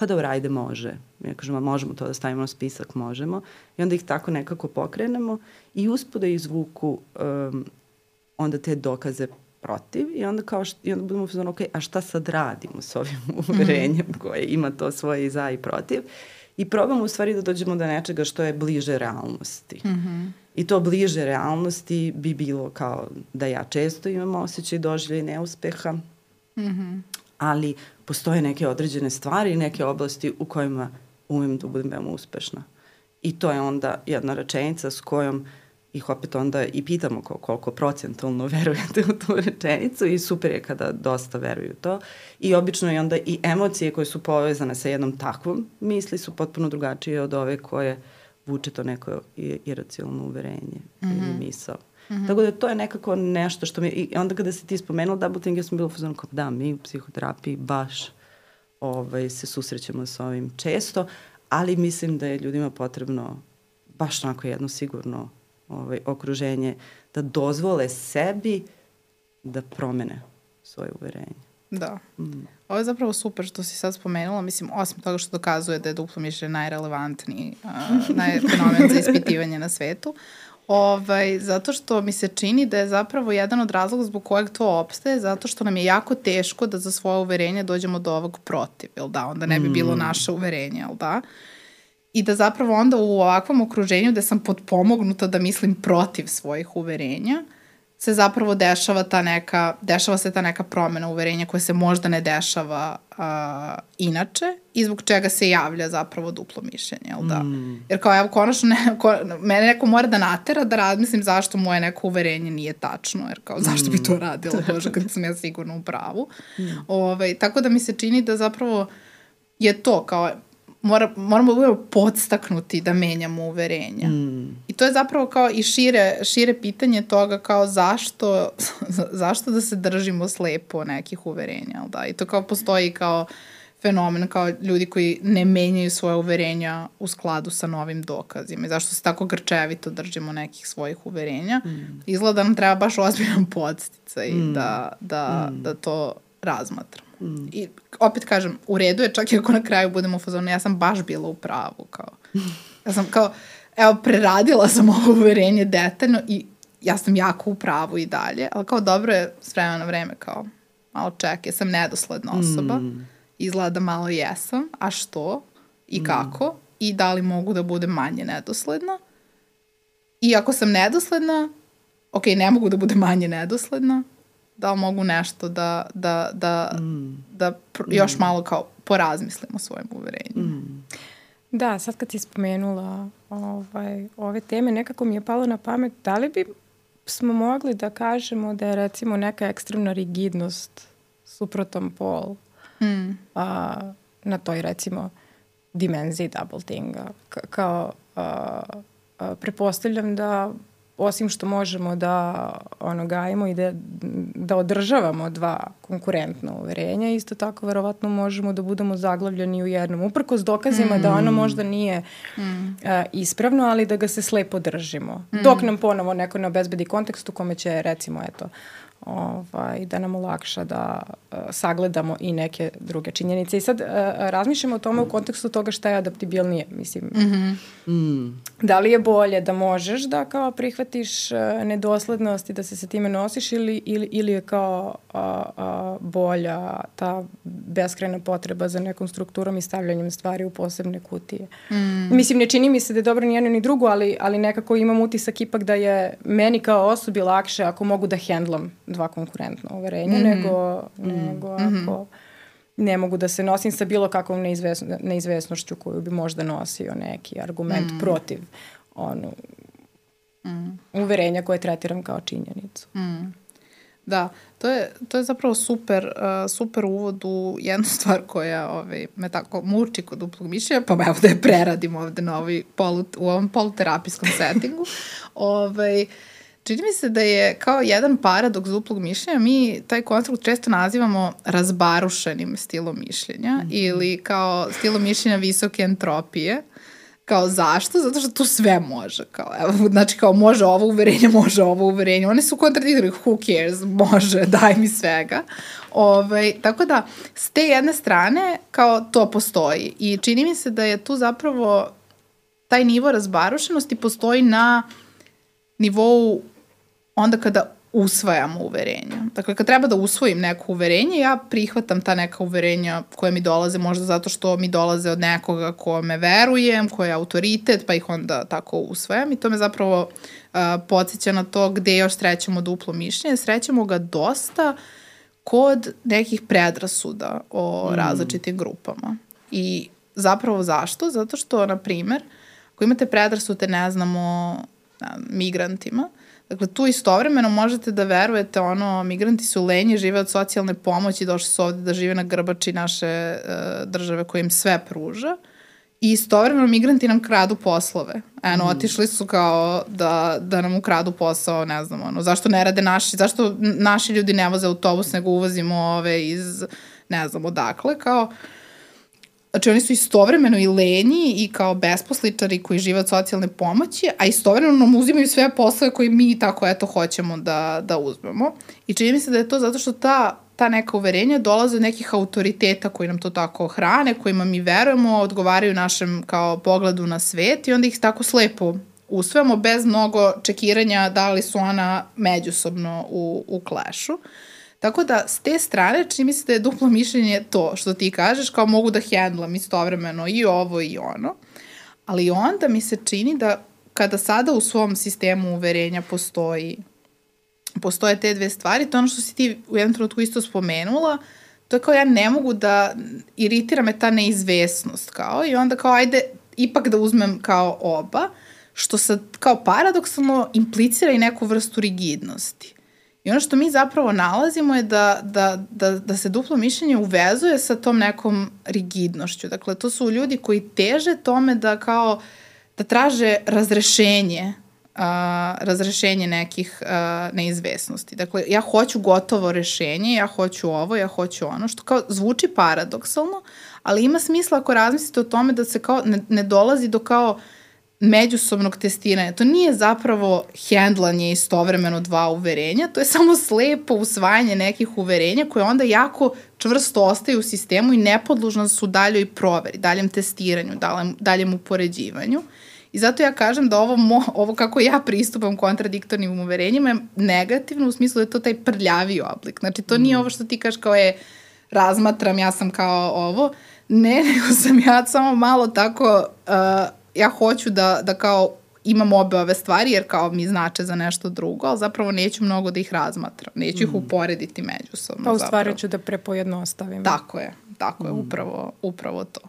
pa dobro, ajde, može. Ja kažem, a možemo to da stavimo na spisak, možemo. I onda ih tako nekako pokrenemo i uspo da izvuku um, onda te dokaze protiv i onda kao što, i onda budemo uzmano, ok, a šta sad radimo s ovim uverenjem mm -hmm. koje ima to svoje i za i protiv i probamo u stvari da dođemo do nečega što je bliže realnosti. Mm -hmm. I to bliže realnosti bi bilo kao da ja često imam osjećaj doživlje neuspeha, mm -hmm. ali postoje neke određene stvari i neke oblasti u kojima umem da budem veoma uspešna. I to je onda jedna rečenica s kojom ih opet onda i pitamo koliko procentalno verujete u tu rečenicu i super je kada dosta veruju to. I obično je onda i emocije koje su povezane sa jednom takvom misli su potpuno drugačije od ove koje vuče to neko iracionalno uverenje mm -hmm. ili misao. Mm -hmm. Tako da to je nekako nešto što mi... I onda kada si ti spomenula double think, ja sam bila u fazonu kao da, mi u psihoterapiji baš ovaj, se susrećemo sa ovim često, ali mislim da je ljudima potrebno baš onako jedno sigurno ovaj, okruženje, da dozvole sebi da promene svoje uverenje. Da. Mm. Ovo je zapravo super što si sad spomenula, mislim, osim toga što dokazuje da je duplo mišljenje najrelevantniji uh, najfenomen za ispitivanje na svetu. Ovaj, zato što mi se čini da je zapravo jedan od razloga zbog kojeg to opstaje, zato što nam je jako teško da za svoje uverenje dođemo do ovog protiv, jel da? Onda ne bi bilo mm. naše uverenje, jel da? I da zapravo onda u ovakvom okruženju gde sam potpomognuta da mislim protiv svojih uverenja, se zapravo dešava ta neka, dešava se ta neka promena uverenja koja se možda ne dešava uh, inače i zbog čega se javlja zapravo duplo mišljenje, jel da? Mm. Jer kao evo konačno ne, ko, mene neko mora da natera da razmislim zašto moje neko uverenje nije tačno, jer kao zašto mm. bi to radilo, bože, kad sam ja sigurno u pravu. Mm. Ove, ovaj, tako da mi se čini da zapravo je to kao mora, moramo da budemo podstaknuti da menjamo uverenja. Mm. I to je zapravo kao i šire, šire pitanje toga kao zašto, zašto da se držimo slepo nekih uverenja, da? I to kao postoji kao fenomen kao ljudi koji ne menjaju svoje uverenja u skladu sa novim dokazima i zašto se tako grčevito držimo nekih svojih uverenja. Mm. Izgleda da nam treba baš ozbiljan podsticaj mm. da, da, mm. da to razmatramo. Mm. I opet kažem, u redu je čak i ako na kraju budemo u fazonu, ja sam baš bila u pravu, kao. Ja sam kao, evo, preradila sam ovo uverenje detaljno i ja sam jako u pravu i dalje, ali kao dobro je s vremena na vreme, kao, malo ček, ja sam nedosledna osoba, mm. izgleda da malo jesam, a što i mm. kako i da li mogu da budem manje nedosledna. I ako sam nedosledna, ok, ne mogu da budem manje nedosledna, da li mogu nešto da, da, da, mm. da pr još mm. malo kao porazmislim o svojim uverenjima. Mm. Da, sad kad si spomenula ovaj, ove teme, nekako mi je palo na pamet, da li bi smo mogli da kažemo da je recimo neka ekstremna rigidnost suprotan pol mm. a, na toj recimo dimenziji double thinga. Ka kao a, a, prepostavljam da osim što možemo da ono, gajimo i da, da održavamo dva konkurentna uverenja, isto tako verovatno možemo da budemo zaglavljeni u jednom. Uprko s dokazima mm. da ono možda nije mm. uh, ispravno, ali da ga se slepo držimo. Mm. Dok nam ponovo neko ne obezbedi kontekst u kome će recimo eto, ovaj, da nam olakša da uh, sagledamo i neke druge činjenice. I sad uh, razmišljamo o tome u kontekstu toga šta je adaptibilnije. Mislim, mm -hmm. mm. da li je bolje da možeš da kao prihvatiš uh, nedoslednost i da se sa time nosiš ili, ili, ili je kao uh, uh, bolja ta beskrajna potreba za nekom strukturom i stavljanjem stvari u posebne kutije. Mm. Mislim, ne čini mi se da je dobro ni jedno ni drugo, ali, ali nekako imam utisak ipak da je meni kao osobi lakše ako mogu da hendlam dva konkurentna uverenja, mm -hmm. nego, mm -hmm. nego mhm. ako ne mogu da se nosim sa bilo kakvom neizvesno, neizvesnošću koju bi možda nosio neki argument mm. protiv onu, mm. uverenja koje tretiram kao činjenicu. Mm. Da, to je, to je zapravo super, uh, super uvod u jednu stvar koja ovaj, me tako muči kod duplog mišljenja, pa evo da je preradim ovde na ovaj polu, u ovom poluterapijskom settingu. ovaj, čini mi se da je kao jedan paradoks duplog mišljenja, mi taj konstrukt često nazivamo razbarušenim stilom mišljenja mm -hmm. ili kao stilom mišljenja visoke entropije. Kao zašto? Zato što tu sve može. Kao, evo, znači kao može ovo uverenje, može ovo uverenje. One su kontradiktori, who cares, može, daj mi svega. Ove, ovaj, tako da, s te jedne strane, kao to postoji. I čini mi se da je tu zapravo taj nivo razbarušenosti postoji na nivou onda kada usvajamo uverenja. Dakle, kad treba da usvojim neko uverenje, ja prihvatam ta neka uverenja koje mi dolaze, možda zato što mi dolaze od nekoga ko me verujem, ko je autoritet, pa ih onda tako usvajam i to me zapravo uh, podsjeća na to gde još srećemo duplo mišljenje. Srećemo ga dosta kod nekih predrasuda o mm. različitim grupama. I zapravo zašto? Zato što, na primer, ako imate predrasude, ne znamo, migrantima, Dakle, tu istovremeno možete da verujete, ono, migranti su lenji, žive od socijalne pomoći, došli su ovde da žive na grbači naše uh, države koja im sve pruža. I istovremeno migranti nam kradu poslove. Eno, mm. otišli su kao da, da nam ukradu posao, ne znam, ono, zašto ne rade naši, zašto naši ljudi ne voze autobus, nego uvozimo ove iz, ne znam, odakle, kao, uh, Znači oni su istovremeno i lenji i kao besposličari koji žive od socijalne pomoći, a istovremeno nam uzimaju sve poslove koje mi tako eto hoćemo da, da uzmemo. I čini mi se da je to zato što ta, ta neka uverenja dolaze od nekih autoriteta koji nam to tako hrane, kojima mi verujemo, odgovaraju našem kao pogledu na svet i onda ih tako slepo usvojamo bez mnogo čekiranja da li su ona međusobno u, u klešu. Uh, Tako da, s te strane, čini mi se da je duplo mišljenje to što ti kažeš, kao mogu da hendlam istovremeno i ovo i ono. Ali onda mi se čini da kada sada u svom sistemu uverenja postoji postoje te dve stvari, to ono što si ti u jednom trenutku isto spomenula, to je kao ja ne mogu da iritira me ta neizvesnost kao i onda kao ajde ipak da uzmem kao oba, što sad kao paradoksalno implicira i neku vrstu rigidnosti. I ono što mi zapravo nalazimo je da, da, da, da se duplo mišljenje uvezuje sa tom nekom rigidnošću. Dakle, to su ljudi koji teže tome da kao da traže razrešenje a, razrešenje nekih a, neizvesnosti. Dakle, ja hoću gotovo rešenje, ja hoću ovo, ja hoću ono, što kao zvuči paradoksalno, ali ima smisla ako razmislite o tome da se kao ne, ne dolazi do kao uh, međusobnog testiranja. To nije zapravo hendlanje istovremeno dva uverenja, to je samo slepo usvajanje nekih uverenja koje onda jako čvrsto ostaju u sistemu i nepodlužno su daljoj proveri, daljem testiranju, daljem, daljem upoređivanju. I zato ja kažem da ovo, mo, ovo kako ja pristupam kontradiktornim uverenjima je negativno u smislu da je to taj prljavi oblik. Znači to nije mm. ovo što ti kažeš kao je razmatram, ja sam kao ovo. Ne, nego sam ja samo malo tako uh, ja hoću da, da kao imam obe ove stvari jer kao mi znače za nešto drugo, ali zapravo neću mnogo da ih razmatram. Neću mm. ih uporediti međusobno. Pa u stvari ću da prepojednostavim. Tako je, tako mm. je, upravo, upravo to.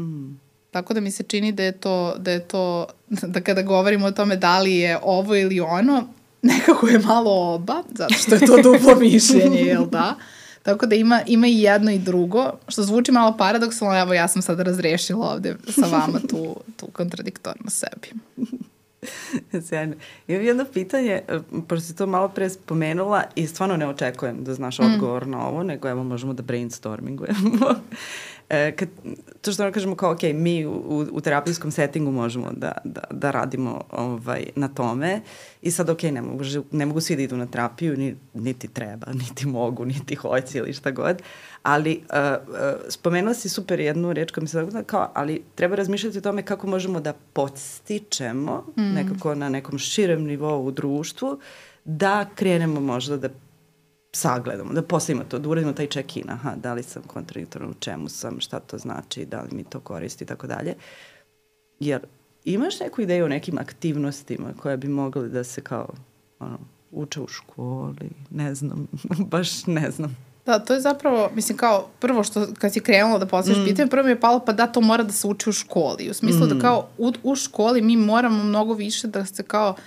Mm. Tako da mi se čini da je to, da je to, da kada govorimo o tome da li je ovo ili ono, nekako je malo oba, zato što je to duplo mišljenje, jel da? Tako da ima, ima i jedno i drugo, što zvuči malo paradoksalno, evo ja sam sad razrešila ovde sa vama tu, tu kontradiktorno sebi. Sjajno. Imam jedno pitanje, pošto si to malo pre spomenula i stvarno ne očekujem da znaš mm. odgovor na ovo, nego evo možemo da brainstormingujemo. E, kad, to što kažemo kao, ok, mi u, u terapijskom settingu možemo da, da, da radimo ovaj, na tome i sad, ok, ne mogu, ne mogu svi da idu na terapiju, ni, niti treba, niti mogu, niti hoće ili šta god, ali uh, uh, spomenula si super jednu reč koja mi se da kao, ali treba razmišljati o tome kako možemo da podstičemo mm. nekako na nekom širem nivou u društvu da krenemo možda da sagledamo, da postavimo to, da uradimo taj check-in, aha, da li sam kontradiktoran, u čemu sam, šta to znači, da li mi to koristi i tako dalje. Jer imaš neku ideju o nekim aktivnostima koje bi mogli da se kao, ono, uče u školi, ne znam, baš ne znam. Da, to je zapravo, mislim, kao prvo što kad si krenula da postavljaš mm. pitanje, prvo mi je palo pa da, to mora da se uči u školi. U smislu da mm. da kao u, u školi mi moramo mnogo više da se kao uh,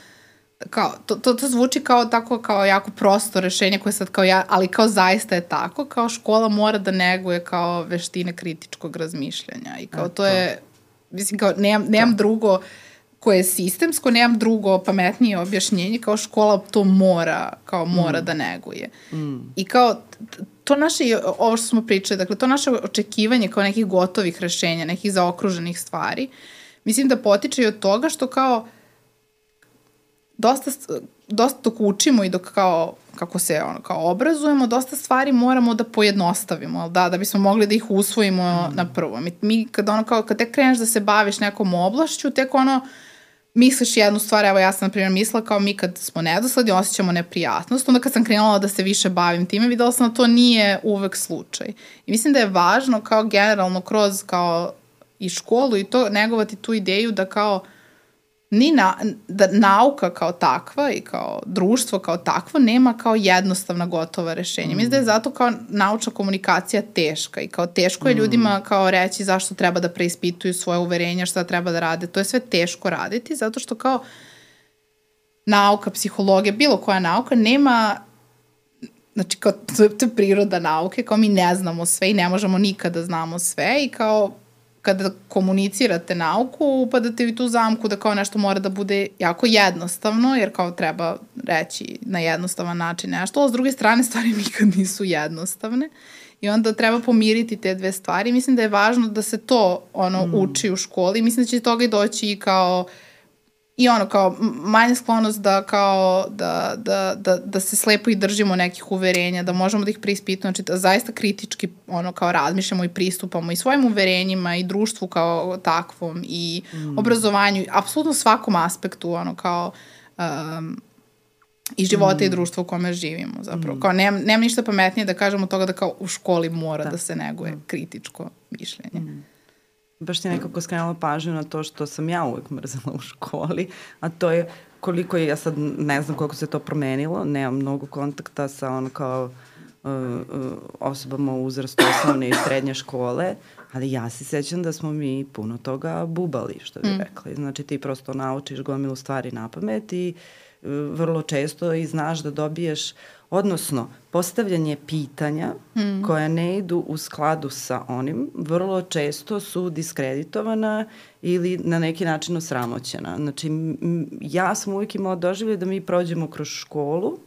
kao, to, to, to zvuči kao tako kao jako prosto rešenje koje sad kao ja, ali kao zaista je tako, kao škola mora da neguje kao veštine kritičkog razmišljanja i kao to, to je, mislim kao nemam, nemam to. drugo koje je sistemsko, nemam drugo pametnije objašnjenje, kao škola to mora, kao mora mm. da neguje. Mm. I kao, to naše, ovo što smo pričali, dakle, to naše očekivanje kao nekih gotovih rešenja, nekih zaokruženih stvari, mislim da potiče i od toga što kao dosta, dosta dok učimo i dok kao, kako se ono, kao obrazujemo, dosta stvari moramo da pojednostavimo, da, da bismo mogli da ih usvojimo mm. na prvo. Mi, mi kad ono kao, kad tek kreneš da se baviš nekom oblašću, tek ono, misliš jednu stvar, evo ja sam na primjer mislila kao mi kad smo nedosledni osjećamo neprijatnost, onda kad sam krenula da se više bavim time videla sam da to nije uvek slučaj. I mislim da je važno kao generalno kroz kao i školu i to negovati tu ideju da kao ni na, da nauka kao takva i kao društvo kao takvo nema kao jednostavna gotova rešenja. Mm. Mislim da je zato kao naučna komunikacija teška i kao teško je mm. ljudima kao reći zašto treba da preispituju svoje uverenja, šta treba da rade. To je sve teško raditi zato što kao nauka, psihologija, bilo koja nauka nema znači kao to je, to je priroda nauke, kao mi ne znamo sve i ne možemo nikada da znamo sve i kao kada komunicirate nauku, upadate u tu zamku da kao nešto mora da bude jako jednostavno, jer kao treba reći na jednostavan način nešto, ali s druge strane stvari nikad nisu jednostavne. I onda treba pomiriti te dve stvari. Mislim da je važno da se to ono mm. uči u školi. Mislim da će toga i doći i kao uh, i ono kao manja sklonost da kao da, da, da, da se slepo i držimo nekih uverenja, da možemo da ih preispitujemo, znači da zaista kritički ono kao razmišljamo i pristupamo i svojim uverenjima i društvu kao takvom i mm. obrazovanju, apsolutno svakom aspektu ono kao um, i života mm. i društva u kome živimo zapravo. Mm. Kao nema, nema ništa pametnije da kažemo toga da kao u školi mora da, da se neguje mm. kritičko mišljenje. Mm baš ti nekako skrenula pažnju na to što sam ja uvek mrzela u školi, a to je koliko je, ja sad ne znam koliko se to promenilo, nemam mnogo kontakta sa ono kao uh, uh, osobama u uzrastu osnovne i srednje škole, ali ja se sećam da smo mi puno toga bubali, što bi mm. rekli. Znači ti prosto naučiš gomilu stvari na pamet i uh, vrlo često i znaš da dobiješ Odnosno, postavljanje pitanja mm. koja ne idu u skladu sa onim, vrlo često su diskreditovana ili na neki način osramoćena. Znači, ja sam uvijek imala doživlje da mi prođemo kroz školu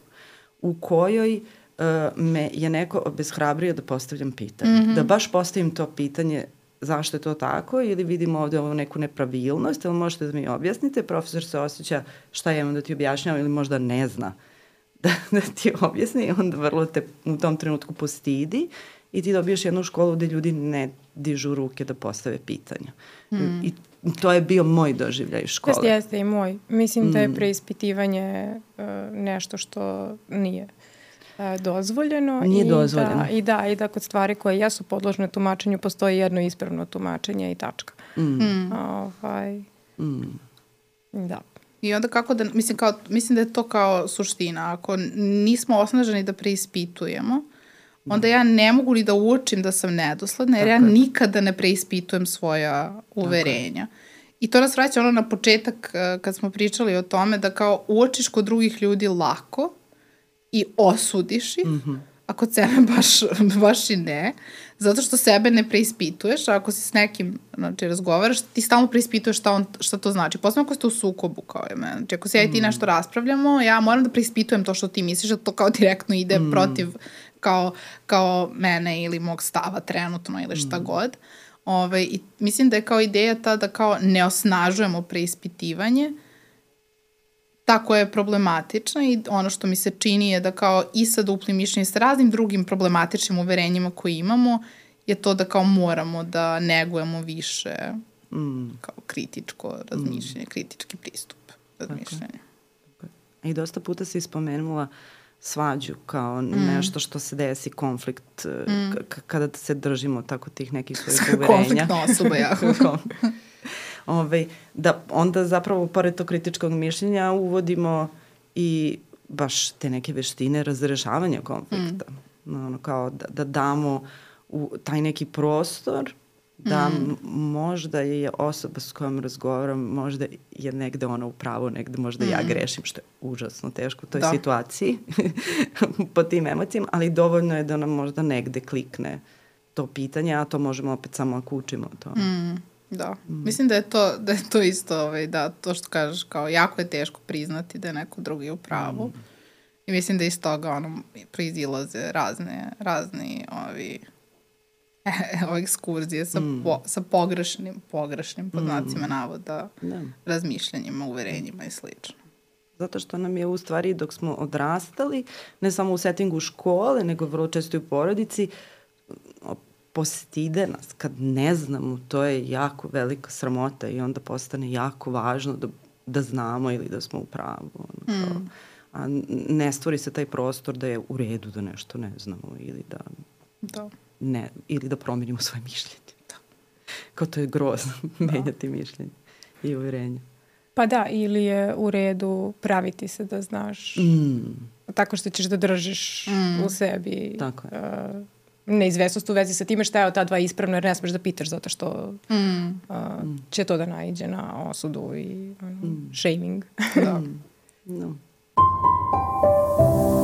u kojoj uh, me je neko obezhrabrio da postavljam pitanje. Mm -hmm. Da baš postavim to pitanje zašto je to tako ili vidimo ovde ovu neku nepravilnost ili možete da mi objasnite, profesor se osjeća šta je da ti objašnjava ili možda ne zna da, da ti objasni onda vrlo te u tom trenutku postidi i ti dobiješ jednu školu gde ljudi ne dižu ruke da postave pitanja. Mm. I to je bio moj doživljaj škole. Jeste, jeste i moj. Mislim da je mm. preispitivanje uh, nešto što nije uh, dozvoljeno. Nije i dozvoljeno. Da, I da, i da kod stvari koje jesu podložne tumačenju postoji jedno ispravno tumačenje i tačka. Mm. mm. Ovaj, mm. Da. I onda kako da, mislim, kao, mislim da je to kao suština. Ako nismo osnaženi da preispitujemo, onda ja ne mogu ni da uočim da sam nedosledna, jer Tako ja je. nikada ne preispitujem svoja uverenja. I to nas vraća ono na početak eh, kad smo pričali o tome da kao uočiš kod drugih ljudi lako i osudiš ih, mm -hmm a kod sebe baš, baš i ne, zato što sebe ne preispituješ, a ako si s nekim, znači, razgovaraš, ti stalno preispituješ šta, on, šta to znači. Posledno ako ste u sukobu, kao je me. Znači, ako se ja i ti mm. nešto raspravljamo, ja moram da preispitujem to što ti misliš, da to kao direktno ide mm. protiv kao, kao mene ili mog stava trenutno ili šta mm. god. Ove, ovaj, I mislim da je kao ideja ta da kao ne osnažujemo preispitivanje, tako je problematična i ono što mi se čini je da kao i sa duplim mišljenjem sa raznim drugim problematičnim uverenjima koje imamo je to da kao moramo da negujemo više mm. kao kritičko razmišljanje, mm. kritički pristup razmišljanja. Okay. I dosta puta si ispomenula svađu kao mm. nešto što se desi, konflikt, mm. kada se držimo tako tih nekih svojih uverenja. Konfliktna osoba, ja. ovaj, da onda zapravo pored tog kritičkog mišljenja uvodimo i baš te neke veštine razrešavanja konflikta. Mm. Ono, kao da, da damo u taj neki prostor da mm. možda je osoba s kojom razgovaram, možda je negde ona u pravu, negde možda mm. ja grešim, što je užasno teško u toj da. situaciji po tim emocijama, ali dovoljno je da nam možda negde klikne to pitanje, a to možemo opet samo ako učimo to. Mm. Da. Mm. Mislim da je to, da je to isto, ovaj, da, to što kažeš, kao jako je teško priznati da je neko drugi u pravu. Mm. I mislim da iz toga ono, proizilaze razne, razni ovi, ove ekskurzije sa, mm. po, sa pogrešnim, pogrešnim pod znacima mm. navoda, da. razmišljanjima, uverenjima i slično. Zato što nam je u stvari dok smo odrastali, ne samo u settingu škole, nego vrlo često i u porodici, postide nas kad ne znamo, to je jako velika sramota i onda postane jako važno da, da znamo ili da smo u pravu. Ono, kao, mm. A ne stvori se taj prostor da je u redu da nešto ne znamo ili da, da. Ne, ili da promenimo svoje mišljenje. Da. Kao to je grozno, da. menjati mišljenje i uverenje. Pa da, ili je u redu praviti se da znaš mm. tako što ćeš da držiš mm. u sebi tako je. Uh, neizvesnost u vezi sa time šta je od ta dva ispravno jer ne smeš da pitaš zato što mm. uh, će to da najde na osudu i ono, mm. shaming. da. no. Da.